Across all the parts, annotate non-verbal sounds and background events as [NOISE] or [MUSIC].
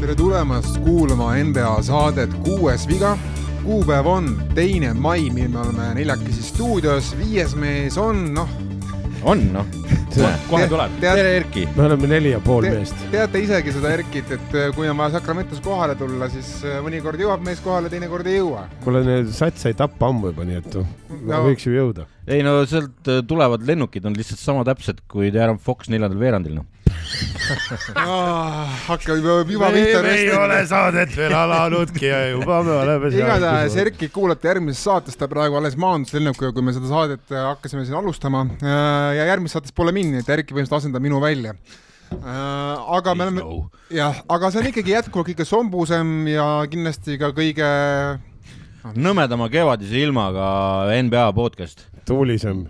tere tulemast kuulama NBA saadet Kuues viga. kuupäev on teine mai, mil me oleme neljakesi stuudios, viies mees on noh. on noh, kohe tuleb. tere Erki. me oleme neli ja pool te, meest. teate isegi seda Erkit, et äh, kui on vaja Sacramentos kohale tulla, siis äh, mõnikord jõuab mees kohale, teinekord ei jõua. kuule, need sats sai tappa ammu juba, nii et no. võiks ju jõuda. ei no sealt äh, tulevad lennukid on lihtsalt sama täpsed kui Darren Fox neljandal veerandil noh hakkab juba, juba pihta. me ei ole saadet veel alanudki ja juba me oleme seal. igatahes Erki kuulate järgmises saates, ta praegu alles maandus lennukiga, kui me seda saadet äh, hakkasime siin alustama. Äh, ja järgmises saates pole mind, nii et Erki põhimõtteliselt asendab minu välja äh, aga me oleme, jah, aga see on ikkagi jätkuvalt kõige sombusem ja kindlasti ka kõige nõmedama kevadise ilmaga NBA podcast. tuulisem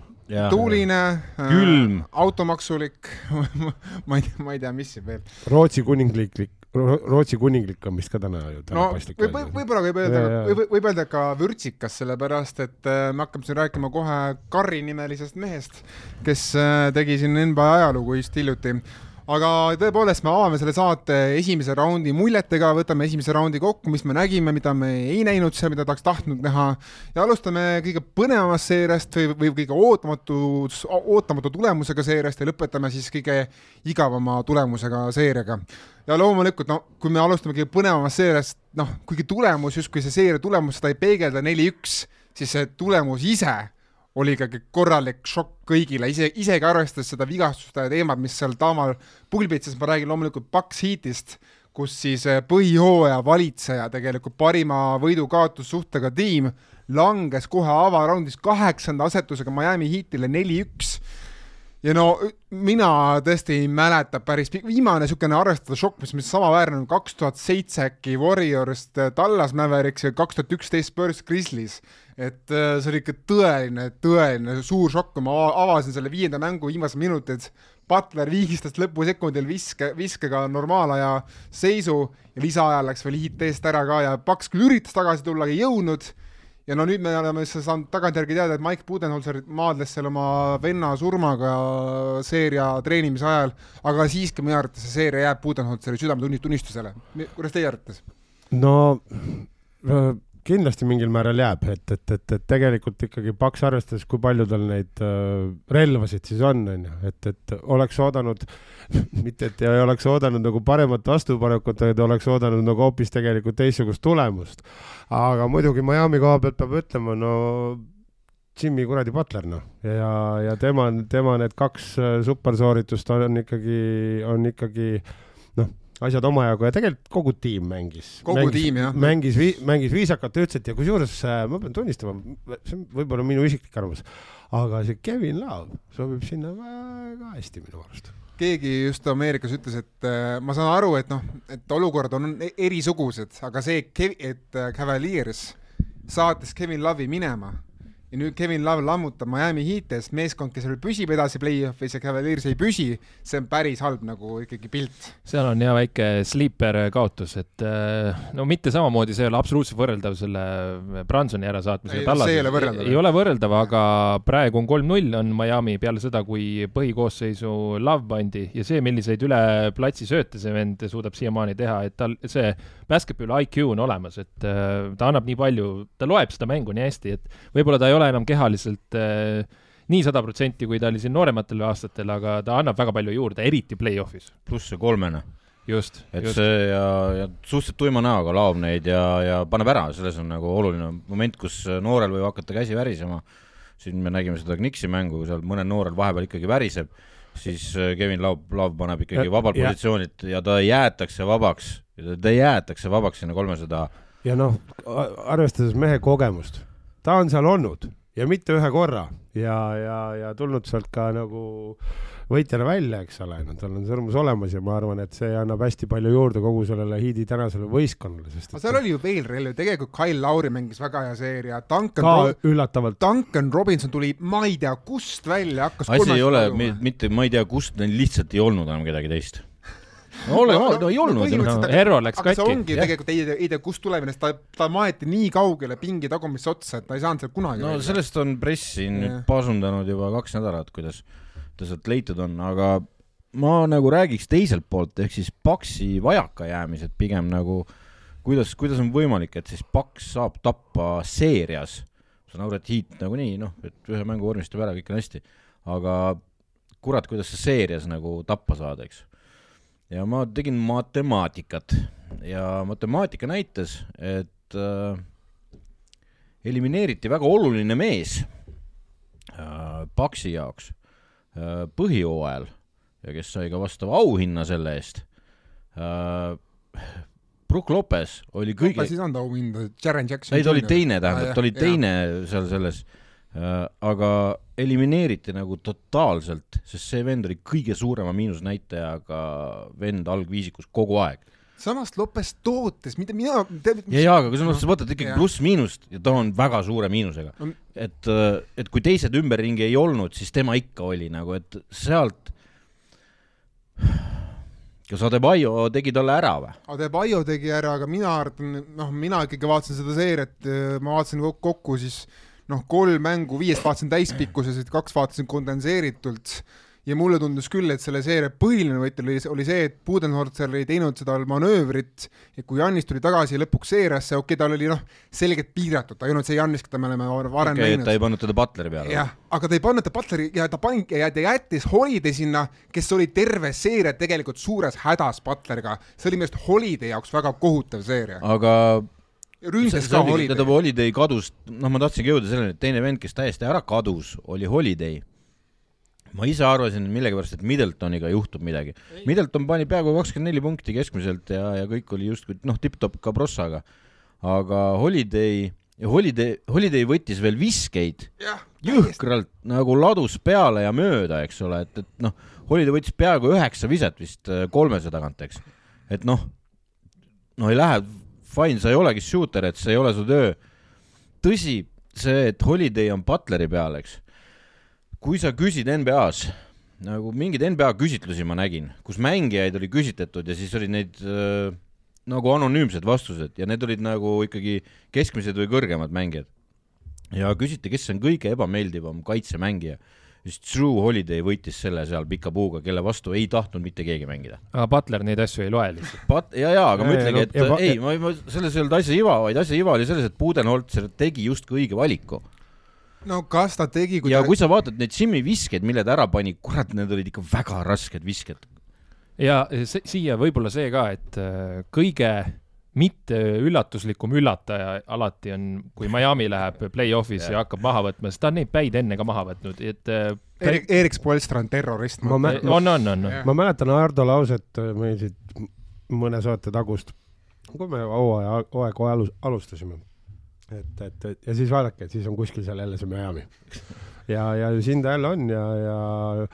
tuuline, külm. äh,, automaksulik [LAUGHS] ma ei tea, ma ei tea, mis siin veel. Rootsi kuninglik, Rootsi kuninglik on vist ka täna ju no, võib, võib-olla võib öelda, võib, võib öelda ka vürtsikas, sellepärast et äh, me hakkame siin rääkima kohe Karri nimelisest mehest, kes äh, tegi siin NBA ajalugu just hiljuti aga tõepoolest, me avame selle saate esimese raundi muljetega, võtame esimese raundi kokku, mis me nägime, mida me ei näinud seal, mida tahaks tahtnud näha ja alustame kõige põnevamast seeriast või, või kõige ootamatu, ootamatu tulemusega seeriast ja lõpetame siis kõige igavama tulemusega seeriaga. ja loomulikult, no kui me alustame kõige põnevamast seeriast, noh, kuigi tulemus, justkui see seeria tulemus seda ei peegelda neli-üks, siis see tulemus ise oli ikkagi korralik šokk kõigile, ise, isegi arvestades seda vigastuste teemat, mis seal taamal pulbitses, ma räägin loomulikult Paks Heatist, kus siis eh, põhihooaja valitseja, tegelikult parima võidu-kaotussuhtega tiim langes kohe avaraundis kaheksanda asetusega Miami Heatile neli-üks ja no mina tõesti ei mäleta päris, viimane niisugune arvestada šokk, mis, mis samaväärne on kaks tuhat seitse äkki Warriorist Tallas Mavericks ja kaks tuhat üksteist Spurs Grizzlies. et äh, see oli ikka tõeline, tõeline suur šokk, kui ma avasin selle viienda mängu viimased minutid. Butler viigistas lõpusekundil viske, viskega normaalaja seisu ja lisaajal läks veel hiit eest ära ka ja Paks küll üritas tagasi tulla, aga ei jõudnud ja no nüüd me oleme siis saanud tagantjärgi teada, et Mike Budenholzer maadles seal oma venna surmaga seeria treenimise ajal, aga siiski minu arvates see seeria jääb Budenholzeri südametunnistusele. kuidas teie arvates? no kindlasti mingil määral jääb, et, et, et, et tegelikult ikkagi Paks arvestades, kui palju tal neid äh, relvasid siis on, on ju, et, et oleks oodanud, [LAUGHS] mitte et ei oleks oodanud nagu paremat vastupanekut, vaid oleks oodanud nagu hoopis tegelikult teistsugust tulemust. aga muidugi Miami koha pealt peab ütlema, no Jimmy kuradi Butler noh, ja, ja tema, tema need kaks äh, supersooritust on ikkagi, on ikkagi noh asjad omajagu ja tegelikult kogu tiim mängis. kogu mängis, tiim, jah. mängis, mängis viisakalt, ühtselt ja kusjuures äh, ma pean tunnistama, see on võib-olla minu isiklik arvamus, aga see Kevin Love sobib sinna väga hästi minu arust keegi just Ameerikas ütles, et äh, ma saan aru, et noh, et olukorrad on e-, erisugused, aga see, et äh, Cavaliers saatis Kevin Love'i minema ja nüüd Kevin Love lammutab Miami Heat'ist, meeskond, kes veel püsib edasi play-off'is ja Cavaliers ei püsi, see on päris halb nagu ikkagi pilt. seal on jah väike sleeper kaotus, et äh, no mitte samamoodi, see ei ole absoluutselt võrreldav selle Bransoni ärasaatmisega. see ei ole võrreldav. ei ole võrreldav, aga praegu on kolm-null on Miami peale seda, kui põhikoosseisu Love pandi ja see, milliseid üle platsi sööte see vend suudab siiamaani teha, et tal see basketball IQ on olemas, et äh, ta annab nii palju, ta loeb seda mängu nii hästi, et võib-olla ta ei ole ole enam kehaliselt äh, nii sada protsenti, kui ta oli siin noorematel aastatel, aga ta annab väga palju juurde, eriti play-off'is. pluss see kolmene. just. et just. see ja, ja suhteliselt tuima näoga laob neid ja, ja paneb ära, selles on nagu oluline moment, kus noorel võib hakata käsi värisema. siin me nägime seda Knixi mängu, seal mõnel noorel vahepeal ikkagi väriseb, siis äh, Kevin Laov, Laov paneb ikkagi vabalt positsioonilt ja ta jäetakse vabaks, ta jäetakse vabaks sinna kolmesada. ja noh, arvestades mehe kogemust ta on seal olnud ja mitte ühe korra. Ja, ja, ja tulnud sealt ka nagu võitjana välja, eks ole, no tal on sõrmus olemas ja ma arvan, et see annab hästi palju juurde kogu sellele Heidi tänasele võistkonnale, sest aga seal oli ju veel relvi, tegelikult Kyle Lauri mängis väga hea seeria, Duncan ka Ro üllatavalt. Duncan Robinson tuli, ma ei tea kust välja, hakkas asi ei ole mitte, ma ei tea kust, neil lihtsalt ei olnud enam kedagi teist no ole no, no, ei olnud no,. Erro läks katki. ongi ja. tegelikult ei, ei tea, kust tuleb, sest ta, ta maeti nii kaugele pingi tagumisse otsa, et ta ei saanud sealt kunagi no välja. sellest on press siin nüüd pasundanud juba kaks nädalat, kuidas ta sealt leitud on, aga ma nagu räägiks teiselt poolt, ehk siis Paksi vajakajäämised pigem nagu, kuidas, kuidas on võimalik, et siis Paks saab tappa seerias, saan aru, et Heat nagunii noh, et ühe mängu vormistab ära, kõik on hästi, aga kurat, kuidas sa seerias nagu tappa saad, eks. Ja ma tegin matemaatikat ja matemaatika näitas, et äh, elimineeriti väga oluline mees äh, Paksi jaoks äh, põhijooajal ja kes sai ka vastava auhinna selle eest äh,. Brook Lopez oli kõige. Lopez ei saanud auhinda, Jaren Jackson. ei, ta oli teine, tähendab ah,, ta oli teine jah. seal selles äh,, aga elimineeriti nagu totaalselt, sest see vend oli kõige suurema miinusnäitajaga vend algviisikus kogu aeg. Samas Lopes tootes, mida mina tead, mis... ja, ja, aga kui sa võtad ikkagi pluss-miinust ja ta on väga suure miinusega. No.. et, äh, et kui teised ümberringi ei olnud, siis tema ikka oli nagu, et sealt kas Adebayo tegi talle ära või? Adebayo tegi ära, aga mina arvan, noh, mina ikkagi vaatasin seda seeriat, ma vaatasin kokku siis noh, kolm mängu, viiest vaatasin täispikkuses, et kaks vaatasin kondenseeritult ja mulle tundus küll, et selle seeria põhiline võti oli, oli see, et Budenholzer ei teinud seda manöövrit ja kui Jannis tuli tagasi lõpuks seeriasse, okei okay,, tal oli noh, selgelt piiratud, ta ei olnud see Jannis, keda me oleme varem okay, näinud. ta ei pannud teda Butleri peale. jah, aga ta ei pannud teda Butleri ja ta pani ja ta jättis Holiday sinna, kes oli terve seeria tegelikult suures hädas Butleriga. see oli minu arust Holiday jaoks väga kohutav seeria. aga ründes ka Holiday. tähendab, Holiday kadus, noh, ma tahtsingi jõuda selleni, et teine vend, kes täiesti ära kadus, oli Holiday ma ise arvasin millegipärast, et Middletoniga juhtub midagi. Middleton pani peaaegu kakskümmend neli punkti keskmiselt ja, ja kõik oli justkui noh, tipp-topp ka Brossaga. aga Holiday, Holiday, Holiday võttis veel viskeid jõhkralt nagu ladus peale ja mööda, eks ole, et, et noh, Holiday võttis peaaegu üheksa viset vist äh, kolmese tagant, eks. et noh, no ei lähe, fine, sa ei olegi shooter, et see ei ole su töö. tõsi, see, et Holiday on Butleri peal, eks kui sa küsid NBA-s, nagu mingeid NBA küsitlusi ma nägin, kus mängijaid oli küsitletud ja siis olid neid äh, nagu anonüümsed vastused ja need olid nagu ikkagi keskmised või kõrgemad mängijad. ja küsiti, kes on kõige ebameeldivam kaitsemängija siis True Holiday võitis selle seal pika puuga, kelle vastu ei tahtnud mitte keegi mängida. aga Butler neid asju ei loe lihtsalt But,? ja, ja, aga ja, ma ütlengi, et ja, ei, ma, ma, selles ei olnud asja iva, vaid asja iva oli selles, et Budenholzer tegi justkui õige valiku no kas ta tegi kui ja ta... kui sa vaatad neid Simmi viskeid, mille ta ära pani, kurat, need olid ikka väga rasked visked. ja see, siia võib-olla see ka, et äh, kõige mitte üllatuslikum üllataja alati on, kui Miami läheb play-off'is ja hakkab maha võtma, sest ta on neid päid enne ka maha võtnud, et äh, Erik, Erik Spoelstra on terrorist. on, on, on, on. ma mäletan Ardo lauset, meil siit mõne saate tagust, kui me hooaja, hooaega alus, alustasime et, et, et ja siis vaadake, et siis on kuskil seal jälle see Miami. ja, ja siin ta jälle on ja, ja.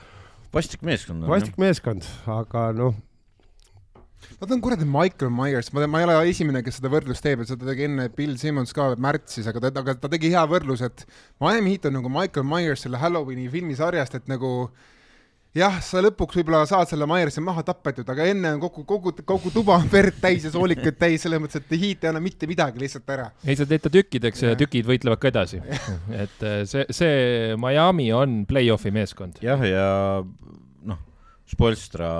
vastik meeskond. vastik meeskond, aga noh. Nad on kuradi Michael Myers, ma, ma ei ole esimene, kes seda võrdlust teeb, et seda tegi enne Bill Simmons ka märtsis, aga ta, aga ta tegi hea võrdluse, et Miami Heat on nagu Michael Myers selle Halloweeni filmisarjast, et nagu jah, sa lõpuks võib-olla saad selle Myersi maha tapetud, aga enne on kogu, kogu, kogu tuba on verd täis ja soolikuid täis, selles mõttes, et hiit ei anna mitte midagi lihtsalt ära. ei, sa teed ta tükkideks ja, ja tükid võitlevad ka edasi. [LAUGHS] et äh, see, see Miami on play-off'i meeskond. jah, ja noh, Spolstra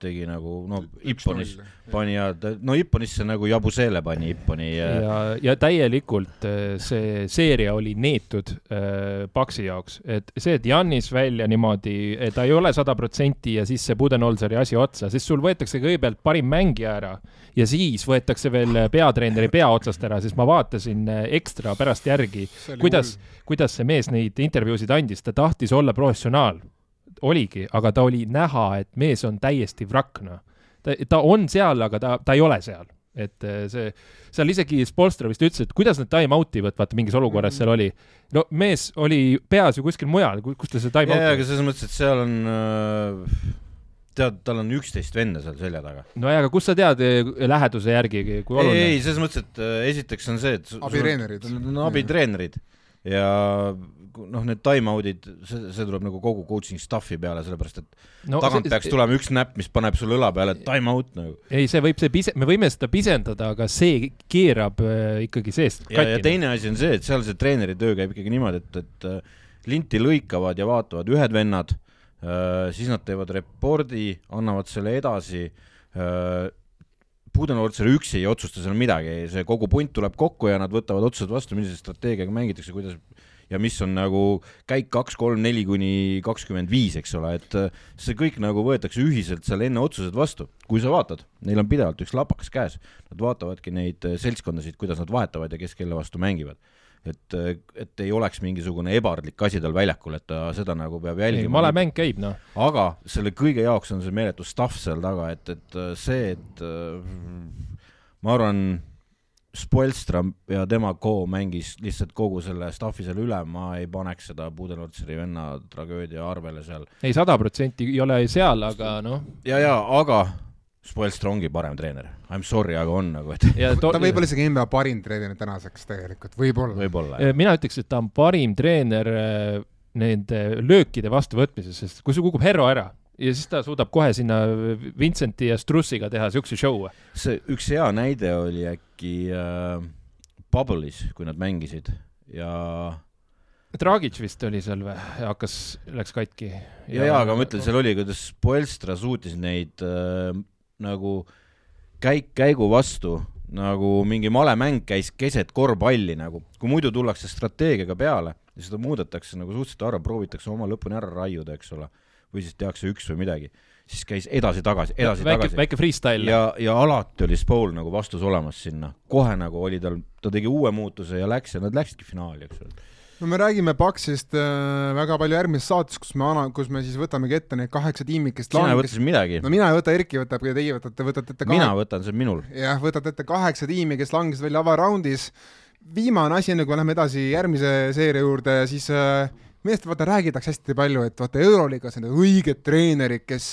tegi nagu no Ipponis pani ja no Ipponisse nagu Jabusele pani Ipponi ja ja, ja täielikult äh, see seeria oli neetud äh, Paksi jaoks, et see, et Jannis välja niimoodi, ta ei ole sada protsenti ja siis see Budenholzeri asi otsa, siis sul võetakse kõigepealt parim mängija ära ja siis võetakse veel peatreeneri pea otsast ära, sest ma vaatasin äh, ekstra pärast järgi, kuidas, kuidas see mees neid intervjuusid andis, ta tahtis olla professionaal oligi, aga ta oli näha, et mees on täiesti vrakk, noh. ta, ta on seal, aga ta, ta ei ole seal et eh, see, seal isegi Spolstra vist ütles, et kuidas nad time-out'i võtavad, mingis olukorras seal oli. no mees oli peas ju kuskil mujal, kus ta see time-out jaa, aga selles mõttes, et seal on äh, tead, tal on üksteist venda seal selja taga. no jaa, aga kust sa tead eh, läheduse järgi, kui oluline? ei, ei, selles mõttes, et äh, esiteks on see, et abitreenerid. abitreenerid ja noh, need time-out'id, see, see tuleb nagu kogu coaching staff'i peale, sellepärast et no, tagant see, peaks tulema üks näpp, mis paneb sulle õla peale, et time-out nagu. ei, see võib see pise-, me võime seda pisendada, aga see keerab äh, ikkagi seest katki. ja teine asi on see, et seal see treeneri töö käib ikkagi niimoodi, et, et äh, linti lõikavad ja vaatavad ühed vennad siis nad teevad repordi, annavad selle edasi Budenholzer üksi ei otsusta seal midagi, see kogu punt tuleb kokku ja nad võtavad otsused vastu, millise strateegiaga mängitakse, kuidas ja mis on nagu käik kaks, kolm, neli kuni kakskümmend viis, eks ole, et äh, see kõik nagu võetakse ühiselt seal enne otsused vastu. kui sa vaatad, neil on pidevalt üks lapakas käes, nad vaatavadki neid äh, seltskondasid, kuidas nad vahetavad ja kes kelle vastu mängivad et, äh, et ei oleks mingisugune ebardlik asi tal väljakul, et ta seda nagu peab jälgima. malemäng käib, noh. aga selle kõige jaoks on see meeletu stuff seal taga, et, et see, et ma arvan, Spoelstra ja tema co mängis lihtsalt kogu selle stuff'i seal üle, ma ei paneks seda Budenholzeri venna tragöödia arvele seal. ei, sada protsenti ei ole seal, aga noh. ja, ja aga Spoelstra ongi parem treener, I m sorry, aga on nagu, et to... ta võib olla isegi NBA parim treener tänaseks tegelikult, võib-olla. võib-olla. mina ütleks, et ta on parim treener äh, nende löökide vastuvõtmises, sest kui sul kukub Herro ära ja siis ta suudab kohe sinna Vincenti ja Strussiga teha siukse show. see üks hea näide oli äkki äh, Bubble'is, kui nad mängisid ja Dragic vist oli seal või, hakkas, läks katki. ja, ja, aga ma ütlen, seal oli, kuidas Poelstra suutis neid äh, nagu käik käigu vastu, nagu mingi malemäng käis keset korvpalli nagu, kui muidu tullakse strateegiaga peale ja seda muudetakse nagu suhteliselt harva, proovitakse oma lõpuni ära raiuda, eks ole või siis tehakse üks või midagi, siis käis edasi-tagasi, edasi-tagasi. väike freestyle. ja, ja alati oli Spool nagu vastus olemas sinna, kohe nagu oli tal, ta tegi uue muutuse ja läks ja nad läksidki finaali, eks ole no me räägime Paxist äh, väga palju järgmises saates, kus me ana-, kus me siis võtamegi ette need kaheksa tiimi, kes sina ei võta siis midagi? no mina ei võta, Erki võtab ja teie võtate, võtate ette kahe... mina võtan, see on minul. jah, võtate ette kaheksa tiimi, kes langesid välja avaraundis. viimane asi, enne kui me läheme edasi järgmise seeria juurde, siis äh, millest vaata räägitakse hästi palju, et vaata Euroliigas need õiged treenerid, kes,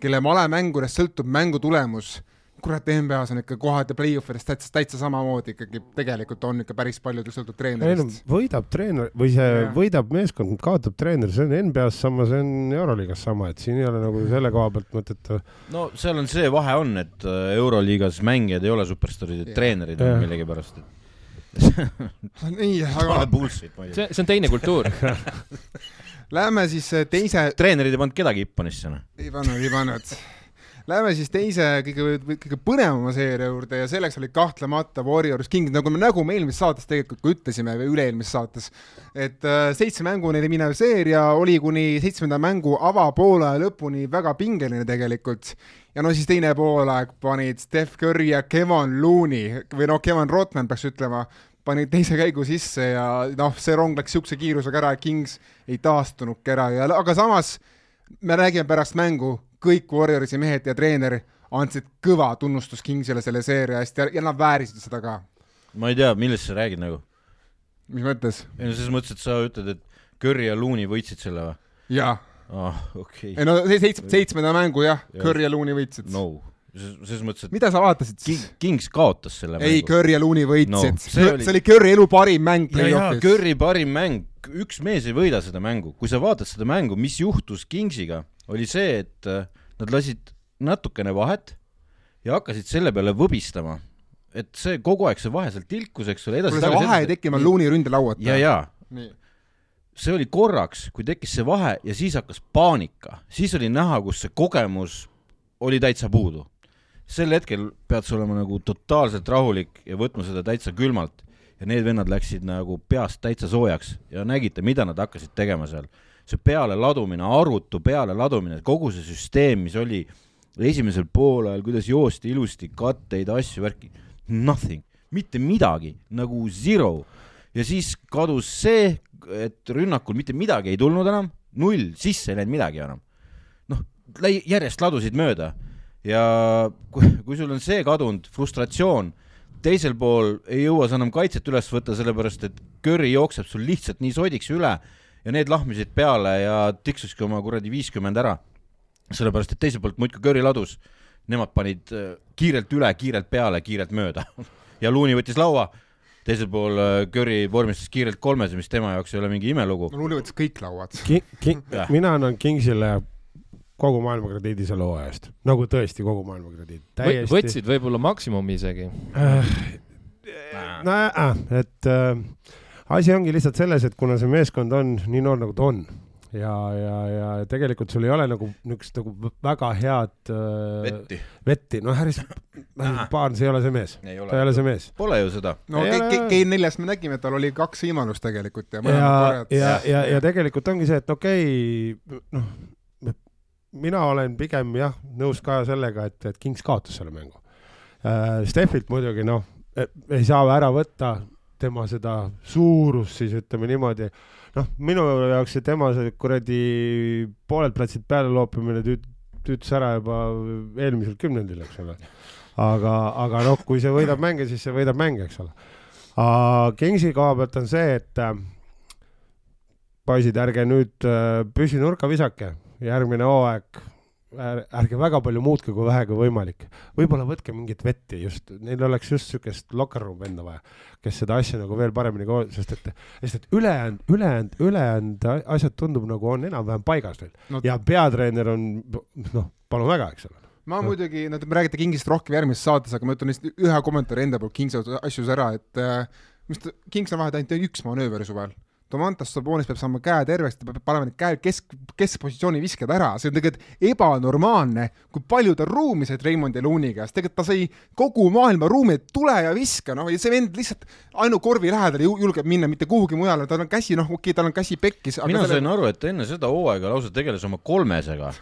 kelle malemängudest sõltub mängu tulemus. Kurat, NBA-s on ikka kohad ja play-off idest täitsa, täitsa samamoodi ikkagi tegelikult on ikka päris palju sõltub treenerist. võidab treener või see ja. võidab meeskond, kaotab treener, see on NBA-s sama, see on Euroliigas sama, et siin ei ole nagu selle koha pealt mõtet. no seal on see vahe on, et äh, Euroliigas mängijad ei ole superstaarid, treenerid on millegipärast, et [LAUGHS] nii, aga see, see on teine kultuur [LAUGHS] Läheme siis äh, teise. treenerid ei pannud kedagi Hipponisse, noh. ei pannud, ei pannud. Läheme siis teise kõige, kõige põnevama seeria juurde ja selleks oli kahtlemata Warriors King, nagu me, nagu me eelmises saates tegelikult ka ütlesime või üle-eelmises saates, et äh, seitse mänguni minev seeria oli kuni seitsmenda mängu avapoole lõpuni väga pingeline tegelikult. Ja no siis teine poolaeg panid Steph Curry ja Kevin Looney või noh, Kevin Rotman peaks ütlema, panid teise käigu sisse ja noh, see rong läks niisuguse kiirusega ära, et Kings ei taastunudki ära ja aga samas me räägime pärast mängu, kõik Warriorsi mehed ja treener andsid kõva tunnustust Kingsile selle seeria eest ja, ja nad väärisid seda ka. ma ei tea, millest sa räägid nagu? mis mõttes? ei no selles mõttes, et sa ütled, et Curry ja Looney võitsid selle või? jaa. ah, okei okay.. ei no seitsme, seitsmenda mängu jah ja., Curry ja Looney võitsid. no selles mõttes, et mida sa vaatasid siis? Kings kaotas selle ei, Curry ja Looney võitsid no,. see oli, see oli Curry elu parim mäng play-off'is. Curry parim mäng, üks mees ei võida seda mängu, kui sa vaatad seda mängu, mis juhtus Kingsiga, oli see, et äh, nad lasid natukene vahet ja hakkasid selle peale võbistama. et see kogu aeg see vahe seal tilkus, eks ole, edasi. kuule, see vahe ei tekkinud Looney ründelauata. ja, ja see oli korraks, kui tekkis see vahe ja siis hakkas paanika, siis oli näha, kus see kogemus oli täitsa puudu sel hetkel pead sa olema nagu totaalselt rahulik ja võtma seda täitsa külmalt. ja need vennad läksid nagu peast täitsa soojaks ja nägite, mida nad hakkasid tegema seal. See pealeladumine, arutu pealeladumine, kogu see süsteem, mis oli esimesel poolajal, kuidas joosti ilusti, katteid, asju, värki, nothing, mitte midagi, nagu zero. ja siis kadus see, et rünnakul mitte midagi ei tulnud enam, null, sisse ei läinud midagi enam. noh, järjest ladusid mööda ja kui, kui sul on see kadunud, frustratsioon, teisel pool ei jõua sa enam kaitset üles võtta, sellepärast et Curry jookseb sul lihtsalt nii sodiks üle ja need lahmisid peale ja tiksuski oma kuradi viiskümmend ära. sellepärast, et teiselt poolt muudkui Curry ladus, nemad panid äh, kiirelt üle, kiirelt peale, kiirelt mööda [LAUGHS] ja Looney võttis laua teisel pool äh, Curry vormistas kiirelt kolmese, mis tema jaoks ei ole mingi imelugu. no Looney võttis kõik lauad mina annan Kingsile kogu maailma krediidi selle hooaja eest, nagu tõesti kogu maailma krediit. Täiesti... võtsid võib-olla maksimumi isegi äh,? nojah, et äh, asi ongi lihtsalt selles, et kuna see meeskond on nii noor, nagu ta on, ja, ja, ja tegelikult sul ei ole nagu niisugust nagu väga head äh, vetti. vetti, no Harris, Harris Barnes ei ole see mees, ta ei ole see mees. Pole ju seda. no G4-st me nägime, et tal oli kaks võimalust tegelikult ja ja, ja, ja, ja, ja tegelikult ongi see, et okei okay,, noh, mina olen pigem jah, nõus ka sellega, et, et Kings kaotas selle mängu äh,. Steffilt muidugi noh, ei saa ära võtta tema seda suurust siis ütleme niimoodi noh, minu jaoks see tema see kuradi poolelt platsilt peale loopimine tüüt-, tüütas ära juba eelmisel kümnendil, eks ole. aga, aga noh, kui see võidab mänge, siis see võidab mänge, eks ole. Kingsi koha pealt on see, et äh, poisid, ärge nüüd äh, püssinurka visake, järgmine hooaeg ärge väga palju muutke, kui vähegi võimalik. võib-olla võtke mingit vetti just, neil oleks just niisugust locker room venda vaja, kes seda asja nagu veel paremini, sest et, sest et ülejäänud, ülejäänud, ülejäänud asjad tundub nagu on enam-vähem paigas neil no. ja peatreener on noh, palun väga, eks ole ma no. muidugi, no te räägite Kingist rohkem järgmises saates, aga ma ütlen lihtsalt ühe kommentaari enda poolt Kingsi asjus ära, et äh, mis ta, Kings on vahet ainult üks manööver suvel Domantas Sabonis peab saama käe terveks, ta peab panema need käed kesk, keskpositsiooni viskad ära, see on tegelikult ebanormaalne, kui palju ta ruumi sai Raymond ja Looney käest, tegelikult ta sai kogu maailma ruumi, et tule ja viska, noh, ja see vend lihtsalt ainult korvi lähedal julgeb minna, mitte kuhugi mujale, tal on käsi, noh, okei okay,, tal on käsi pekkis. mina selle... sain aru, et enne seda hooaega lausa tegeles oma kolmesega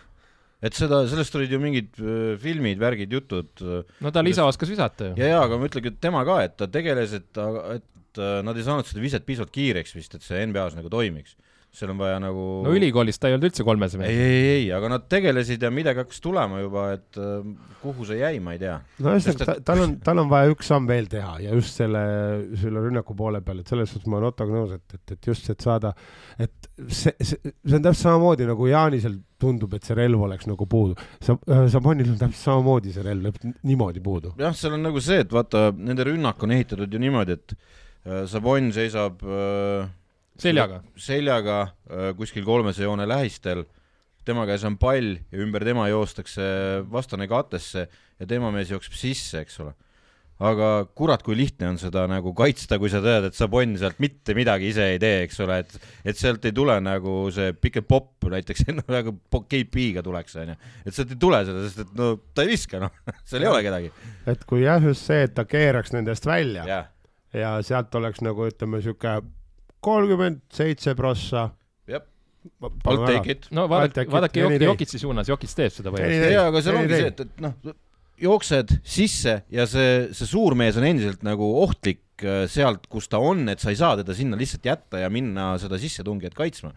et seda, sellest olid ju mingid äh, filmid, värgid, jutud. no tal isa oskas visata ju. ja, ja aga ma ütlengi, et tema ka, et ta tegeles, et, et et äh, nad ei saanud seda viset piisavalt kiireks vist, et see NBA-s nagu toimiks. seal on vaja nagu no ülikoolis ta ei olnud üldse kolmese mees. ei, ei, ei, aga nad tegelesid ja midagi hakkas tulema juba, et äh, kuhu see jäi, ma ei tea. no ühesõnaga, tal on, tal on vaja üks samm veel teha ja just selle, selle rünnaku poole peal, et selles suhtes ma olen Ottoga nõus, et, et, et just, et saada, et see, see, see on täpselt samamoodi nagu Jaanisel tundub, et see relv oleks nagu puudu. sa, äh, Sabonil on täpselt samamoodi see relv, niimoodi puudu. jah, seal on nagu see, et vaata, nende rünnak on ehitatud ju niimoodi, et Äh, Savon seisab äh, seljaga, seljaga äh, kuskil kolmese joone lähistel, tema käes on pall ja ümber tema joostakse vastane katesse ja tema mees jookseb sisse, eks ole. aga kurat, kui lihtne on seda nagu kaitsta, kui sa tead, et Sabon sealt mitte midagi ise ei tee, eks ole, et et sealt ei tule nagu see pick and pop näiteks [LAUGHS] nagu KP-ga tuleks, onju. et sealt ei tule seda, sest et no ta ei viska, noh, [LAUGHS] seal ei ole kedagi. et kui jah, just see, et ta keeraks nendest välja yeah ja sealt oleks nagu ütleme sihuke kolmkümmend seitse prossa. I'll take it. no vaadake, vaadake Jok, Jokitsi suunas, Jokits teeb seda põhimõtteliselt. jaa, aga seal ongi see, et, et noh, jooksed sisse ja see, see suur mees on endiselt nagu ohtlik äh, sealt, kus ta on, et sa ei saa teda sinna lihtsalt jätta ja minna seda sissetungijat kaitsma.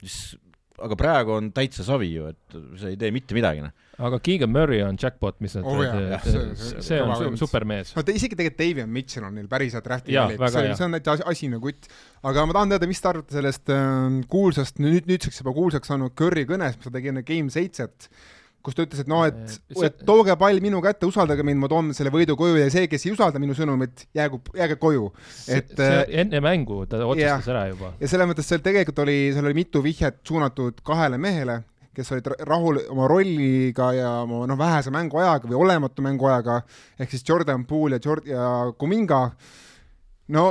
siis aga praegu on täitsa savi ju, et see ei tee mitte midagi, noh. aga Keegan Murray on jackpot, mis nad oh,, see, see, see on su supermees. no ta isegi tegelikult Davion Mitchell on neil päris hea drafti valik, see, see on täitsa asine kutt. aga ma tahan teada, mis te arvate sellest äh, kuulsast, nüüd, nüüdseks juba kuulsaks saanud Curry kõnest, mis ta tegi enne Game seitset kus ta ütles, et noh, et, et tooge pall minu kätte, usaldage mind, ma toon selle võidu koju ja see, kes ei usalda minu sõnumit, jäägu, jääge koju. et see, see äh, enne mängu ta otsustas ja, ära juba. ja selles mõttes seal tegelikult oli, seal oli mitu vihjet suunatud kahele mehele, kes olid rahul oma rolliga ja oma noh, vähese mänguajaga või olematu mänguajaga, ehk siis Jordan Poole ja Jord- ja Kuminga. no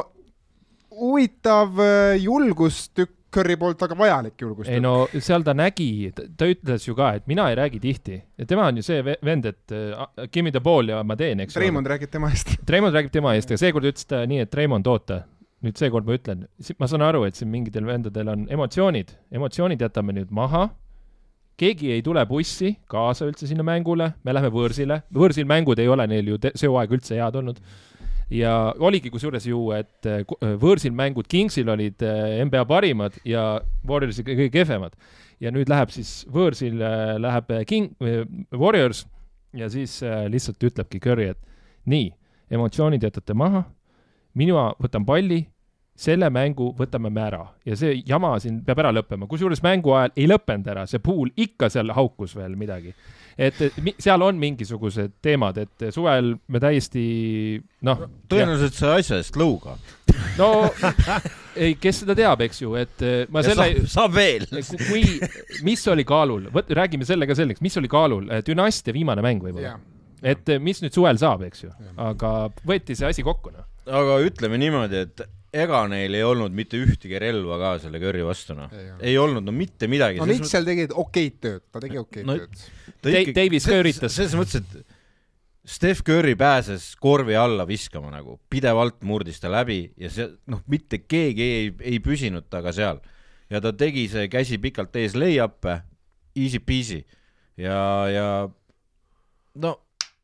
huvitav äh, julgustükk Curry poolt väga vajalik julgustus. ei no seal ta nägi, ta ütles ju ka, et mina ei räägi tihti. Ja tema on ju see vend, et uh, give me the ball ja ma teen, eks. Raymond räägib tema eest. [LAUGHS] Raymond räägib tema eest, aga seekord ütles ta nii, et Raymond, oota, nüüd seekord ma ütlen, ma saan aru, et siin mingitel vendadel on emotsioonid, emotsioonid jätame nüüd maha. Keegi ei tule bussi kaasa üldse sinna mängule, me läheme võõrsile, võõrsil mängud ei ole neil ju see hooaeg üldse head olnud ja oligi kusjuures ju, et äh, äh, võõrsil mängud Kingsil olid äh, NBA parimad ja Warriorsil kõige kehvemad. ja nüüd läheb siis võõrsil läheb King, Warriors ja siis lihtsalt ütlebki Curry, et nii, emotsioonid jätate maha, mina võtan palli, selle mängu võtame me ära. Ja see jama siin peab ära lõppema, kusjuures mängu ajal ei lõppenud ära, see pool ikka seal haukus veel midagi et seal on mingisugused teemad, et suvel me täiesti noh. tõenäoliselt sai asja eest lõuga. no ei, kes seda teab, eks ju, et eh, ma selle. saab veel. kui, mis oli kaalul, vot räägime selle ka selgeks, mis oli kaalul, dünastia viimane mäng võib-olla yeah. et eh, mis nüüd suvel saab, eks ju, aga võeti see asi kokku, noh. aga ütleme niimoodi, et ega neil ei olnud mitte ühtegi relva ka selle Curry vastu, noh. ei olnud, no mitte midagi. no Mitchell tegi okeid tööd, ta tegi okeid no, tööd. Davis ka üritas. selles mõttes, et Steph Curry pääses korvi alla viskama nagu, pidevalt murdis ta läbi ja see, noh, mitte keegi ei, ei püsinud temaga seal. ja ta tegi see käsi pikalt ees lay-up'e, easy peasy ja, ja no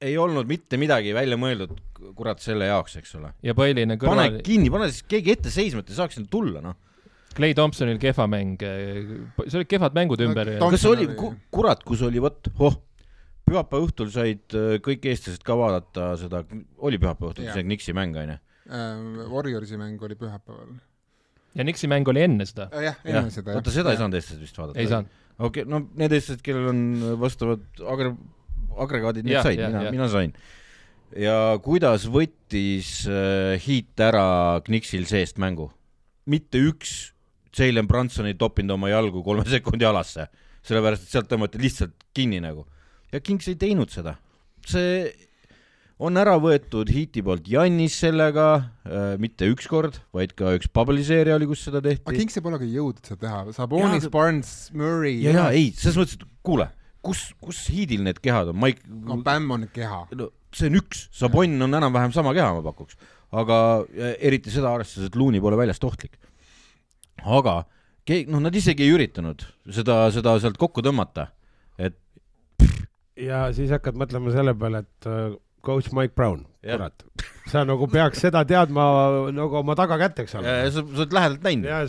ei olnud mitte midagi välja mõeldud, kurat, selle jaoks, eks ole. ja põhiline kõrval... pane kinni, pane siis keegi ette seisma, et ta saaks sinna tulla, noh. Clay Thompsonil kehva mäng, see olid kehvad mängud ümber no,. kas oli, kurat, kus oli, vot, oh pühapäeva õhtul said äh, kõik eestlased ka vaadata seda, oli pühapäeva õhtul see Nixi mäng, onju? Äh, Warriorsi mäng oli pühapäeval. ja Nixi mäng oli enne seda? Äh, jah, enne ja. seda. oota, seda ja. ei saanud eestlased vist vaadata? ei saanud. okei okay,, no need eestlased, kellel on vastavad agre-, agregaadid, need said, mina, mina sain. ja kuidas võttis äh, Heat ära Kniksil seest mängu? mitte üks Jalen Branson ei toppinud oma jalgu kolme [LAUGHS] sekundi alasse, sellepärast et sealt tõmmati lihtsalt kinni nagu ja Kings ei teinud seda. see on ära võetud Heati poolt Jannis sellega äh,, mitte üks kord, vaid ka üks Bubble'i seeria oli, kus seda tehti. aga Kingsel polegi jõudnud seda teha, Sabonis, Barnes, Murray. ja, ja ei, selles mõttes, et kuule, kus, kus Heatil need kehad on, Mike. no Bam on keha. no see on üks, Sabon on enam-vähem sama keha, ma pakuks, aga eriti seda arvestades, et Looney pole väljast ohtlik. aga keegi, noh, nad isegi ei üritanud seda, seda sealt kokku tõmmata, et ja siis hakkad mõtlema selle peale, et coach Mike Brown, kurat, sa nagu peaks seda teadma nagu oma tagakäteks olema. sa, sa oled lähedalt näinud. ja,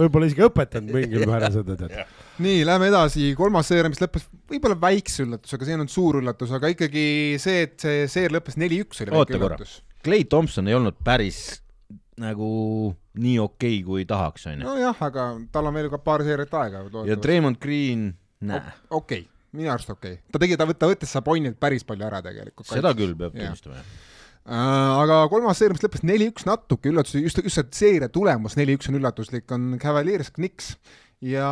võib-olla isegi õpetanud mingil määral seda, tead. nii, lähme edasi, kolmas seeria, mis lõppes võib-olla väikse üllatusega, see ei olnud suur üllatus, aga ikkagi see, et see seeria lõppes neli-üks, oli väike üllatus. Clay Thompson ei olnud päris nagu nii okei okay,, kui tahaks, onju. nojah, aga tal on veel ka paar seeriat aega. ja Draymond Green, näe. okei okay minu arust okei. Okay.. ta tegi, ta, ta võttis Sabonilt päris palju ära tegelikult. seda küll peab tunnistama, jah. Uh, aga kolmas seeria, mis lõppes neli-üks, natuke üllatus, just, just see seeria tulemus neli-üks on üllatuslik, on Cavaliers Knicks. ja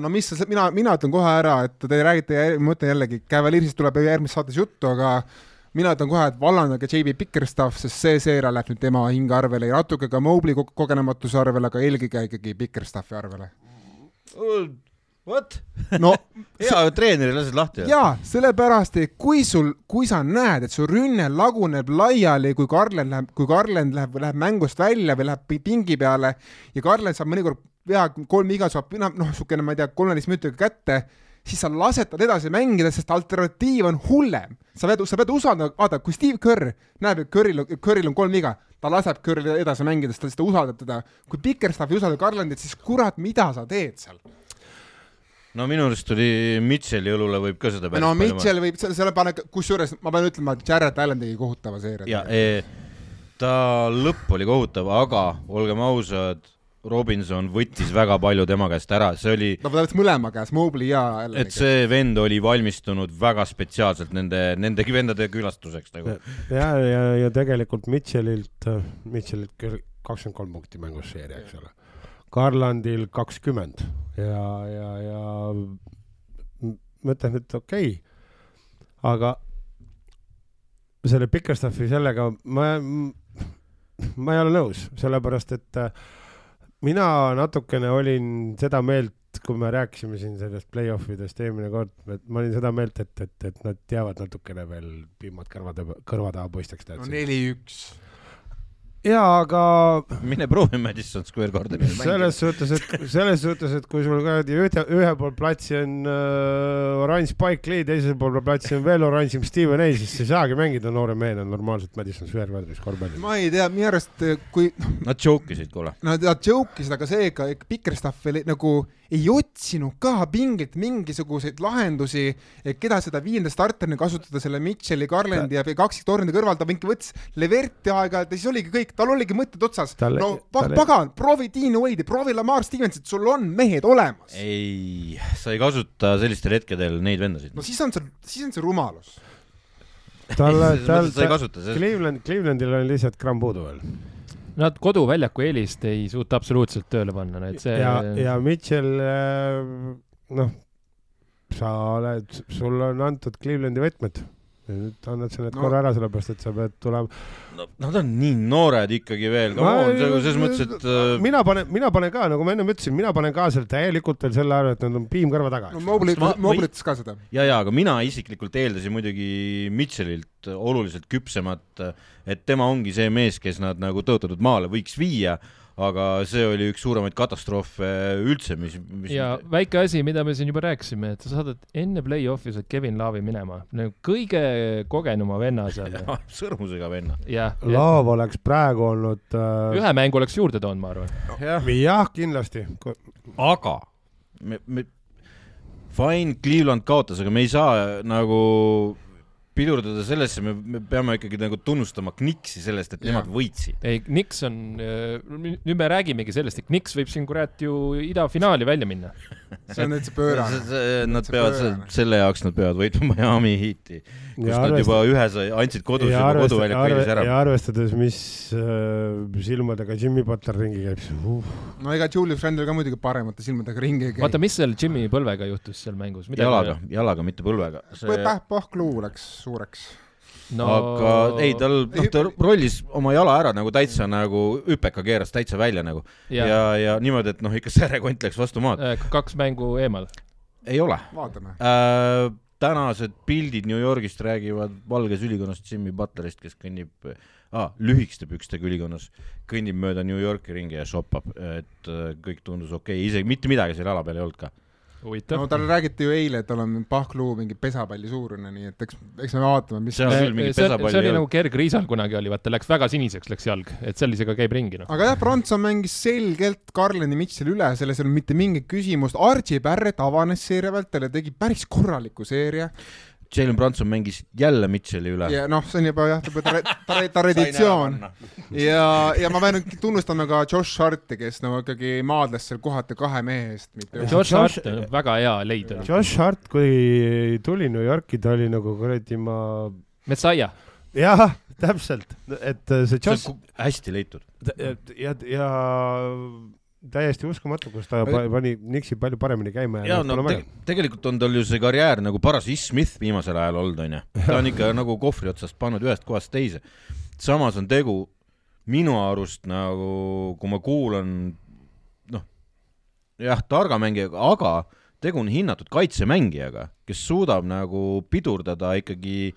no mis, mina, mina ütlen kohe ära, et te räägite, ma ütlen jällegi, Cavaliersist tuleb järgmises saates juttu, aga mina ütlen kohe, et vallandage JB Pickerstaff, sest see seeria läheb nüüd tema hinge arvele ja natuke ka Mobley kogenematuse arvele, aga eelkõige ikkagi Pickerstaffi arvele. Vot no [LAUGHS] hea treeneri lased lahti. jaa, sellepärast, et kui sul, kui sa näed, et su rünne laguneb laiali, kui Karlen läheb, kui Karlen läheb, läheb mängust välja või läheb pingi peale ja Karlen saab mõnikord pea kolm viga, saab noh, niisugune, ma ei tea, kolmeteist minutiga kätte, siis sa lased tal edasi mängida, sest alternatiiv on hullem. sa pead, sa pead usaldama, vaata, kui Steve Kerr näeb, et Kerril, Kerril on kolm viga, ta laseb Kerril edasi mängida, sest ta, siis ta usaldab teda. kui Bickerstaff ei usalda Garlandit, siis kurat, mida sa teed seal? No minu arust oli Mitchell'i õlule võib ka seda no Mitchell võib, selle, selle pane, kusjuures ma pean ütlema, et Jared Allan tegi kohutava seeria. ja e, ta lõpp oli kohutav, aga olgem ausad, Robinson võttis väga palju tema käest ära, see oli no ta võttis mõlema käest, Mobley ja Allan. et see vend oli valmistunud väga spetsiaalselt nende, nende vendade külastuseks nagu. ja, ja, ja tegelikult Mitchellilt, Mitchellilt küll kakskümmend kolm punkti mängus seeria, eks ole Garlandil kakskümmend ja, ja, ja mõtlen, et okei okay., aga selle Bickerstaffi sellega ma, ma ei ole nõus, sellepärast et äh, mina natukene olin seda meelt, kui me rääkisime siin sellest play-off idest eelmine kord, et ma olin seda meelt, et, et, et nad jäävad natukene veel piimad kõrvade, kõrva taha poisteks. no neli-üks jaa, aga mine proovi Madison Square Gardenil selles suhtes, et selles suhtes, et kui sul kuradi ühe, ühe pool platsi on äh, oranž Spike Lee, teisel pool platsi on veel oranžim Steven A, siis ei saagi mängida noore mehena normaalselt Madison Square Gardenis korvpalli. ma ei tea, minu arust kui Nad joke isid, kuule. Nad, nad joke isid, aga seega Bickerstaff oli nagu ei otsinud ka pingilt mingisuguseid lahendusi, keda seda viienda starterina kasutada selle Mitchell'i, Garlandi ja kaksiktornide kõrval, ta mingi võttis Leverti aeg-ajalt ja siis oligi kõik, tal oligi mõtted otsas. no tal... pagan, proovi Dean Wade'i, proovi Lamar Stevensit, sul on mehed olemas. ei, sa ei kasuta sellistel hetkedel neid vendasid. no siis on see, siis on see rumalus tal, tal, tal, Cleveland, Clevelandil on lihtsalt gramm puudu veel Nad koduväljaku eelist ei suuta absoluutselt tööle panna, et see. ja, ja Mitchell, äh, noh, sa oled, sulle on antud Clevelandi võtmed nüüd annad sa need no. korra ära, sellepärast et sa pead tulema no,. Nad on nii noored ikkagi veel, selles mõttes, et äh... mina panen, mina panen ka, nagu ma ennem ütlesin, mina panen ka seal täielikult veel selle arve, et nad on piim kõrva taga. no Mobley, Mobley ütles ka seda. ja, ja aga mina isiklikult eeldasin muidugi Mitchellilt oluliselt küpsemat, et tema ongi see mees, kes nad nagu tõotatud maale võiks viia aga see oli üks suuremaid katastroofe üldse, mis, mis ja väike asi, mida me siin juba rääkisime, et sa saadad enne play-off'i saad Kevin Laavi minema, nagu kõige kogenuma venna seal. [LAUGHS] sõrmusega venna. Laav oleks praegu olnud äh... ühe mängu oleks juurde toonud, ma arvan. jah ja,, kindlasti. aga me, me, fine, Cleveland kaotas, aga me ei saa nagu pidurdada sellesse, me, me peame ikkagi nagu tunnustama Knixi sellest, et ja. nemad võitsid. ei, Knix on, äh, nüüd me räägimegi sellest, et Knix võib siin kurat ju idafinaali välja minna. see on täitsa pöörane. Nad peavad, selle jaoks nad peavad võitma Miami Heati, kus ja nad arvest... juba ühe sai, andsid kodus juba koduväljaku eelise ära. ja arvestades, mis äh, silmadega Jimmy Butler ringi käib, siis uh. no ega Julius Randle ka muidugi paremate silmadega ringi ei käi. vaata, mis seal Jimmy põlvega juhtus seal mängus? jalaga, jalaga, mitte põlvega see.... pahkluu läks suureks no aga ei, tal, noh, ta rollis oma jala ära nagu täitsa nagu hüpeka keeras täitsa välja nagu ja, ja, ja niimoodi, et noh, ikka särekont läks vastu maad. Äh, kaks mängu eemal. ei ole. vaatame äh,. Tänased pildid New Yorgist räägivad valges ülikonnast Jimmy Butlerist, kes kõnnib ah, lühikeste pükstega ülikonnas, kõnnib mööda New Yorki ringi ja shoppab, et äh, kõik tundus okei okay., isegi mitte midagi seal jala peal ei olnud ka no tal räägiti ju eile, et tal on pahkluu mingi pesapalli suurune, nii et eks, eks me vaatame, mis seal küll mingi pesapalli see oli nagu Gerg Riisal kunagi oli, vaata läks väga siniseks, läks jalg, et sellisega käib ringi noh. aga jah, Bronson mängis selgelt Carlini Mitchell üle, selles ei olnud mitte mingit küsimust, Archie Barrett avanes seeria vältel ja tegi päris korraliku seeria Jalen Brunson mängis jälle Mitchell'i üle. ja noh, see on juba jah, juba [LAUGHS] traditsioon. ja, ja ma pean tunnustama ka Josh Harti, kes nagu ikkagi maadles seal kohati kahe mehe eest. Josh Hart on väga hea leid. Josh Hart, kui tuli New Yorki, ta oli nagu kuradi ma. Messiah. jah, täpselt, et see Josh. hästi leitud. ja, ja, ja täiesti uskumatu, kus ta pani Nixi palju paremini käima ja, ja no, te tegelikult on tal ju see karjäär nagu paras Is Smith viimasel ajal olnud, onju. ta on ikka nagu kohvri otsast pannud ühest kohast teise. samas on tegu minu arust nagu, kui ma kuulan, noh, jah, targa mängijaga, aga tegu on hinnatud kaitsemängijaga, kes suudab nagu pidurdada ikkagi,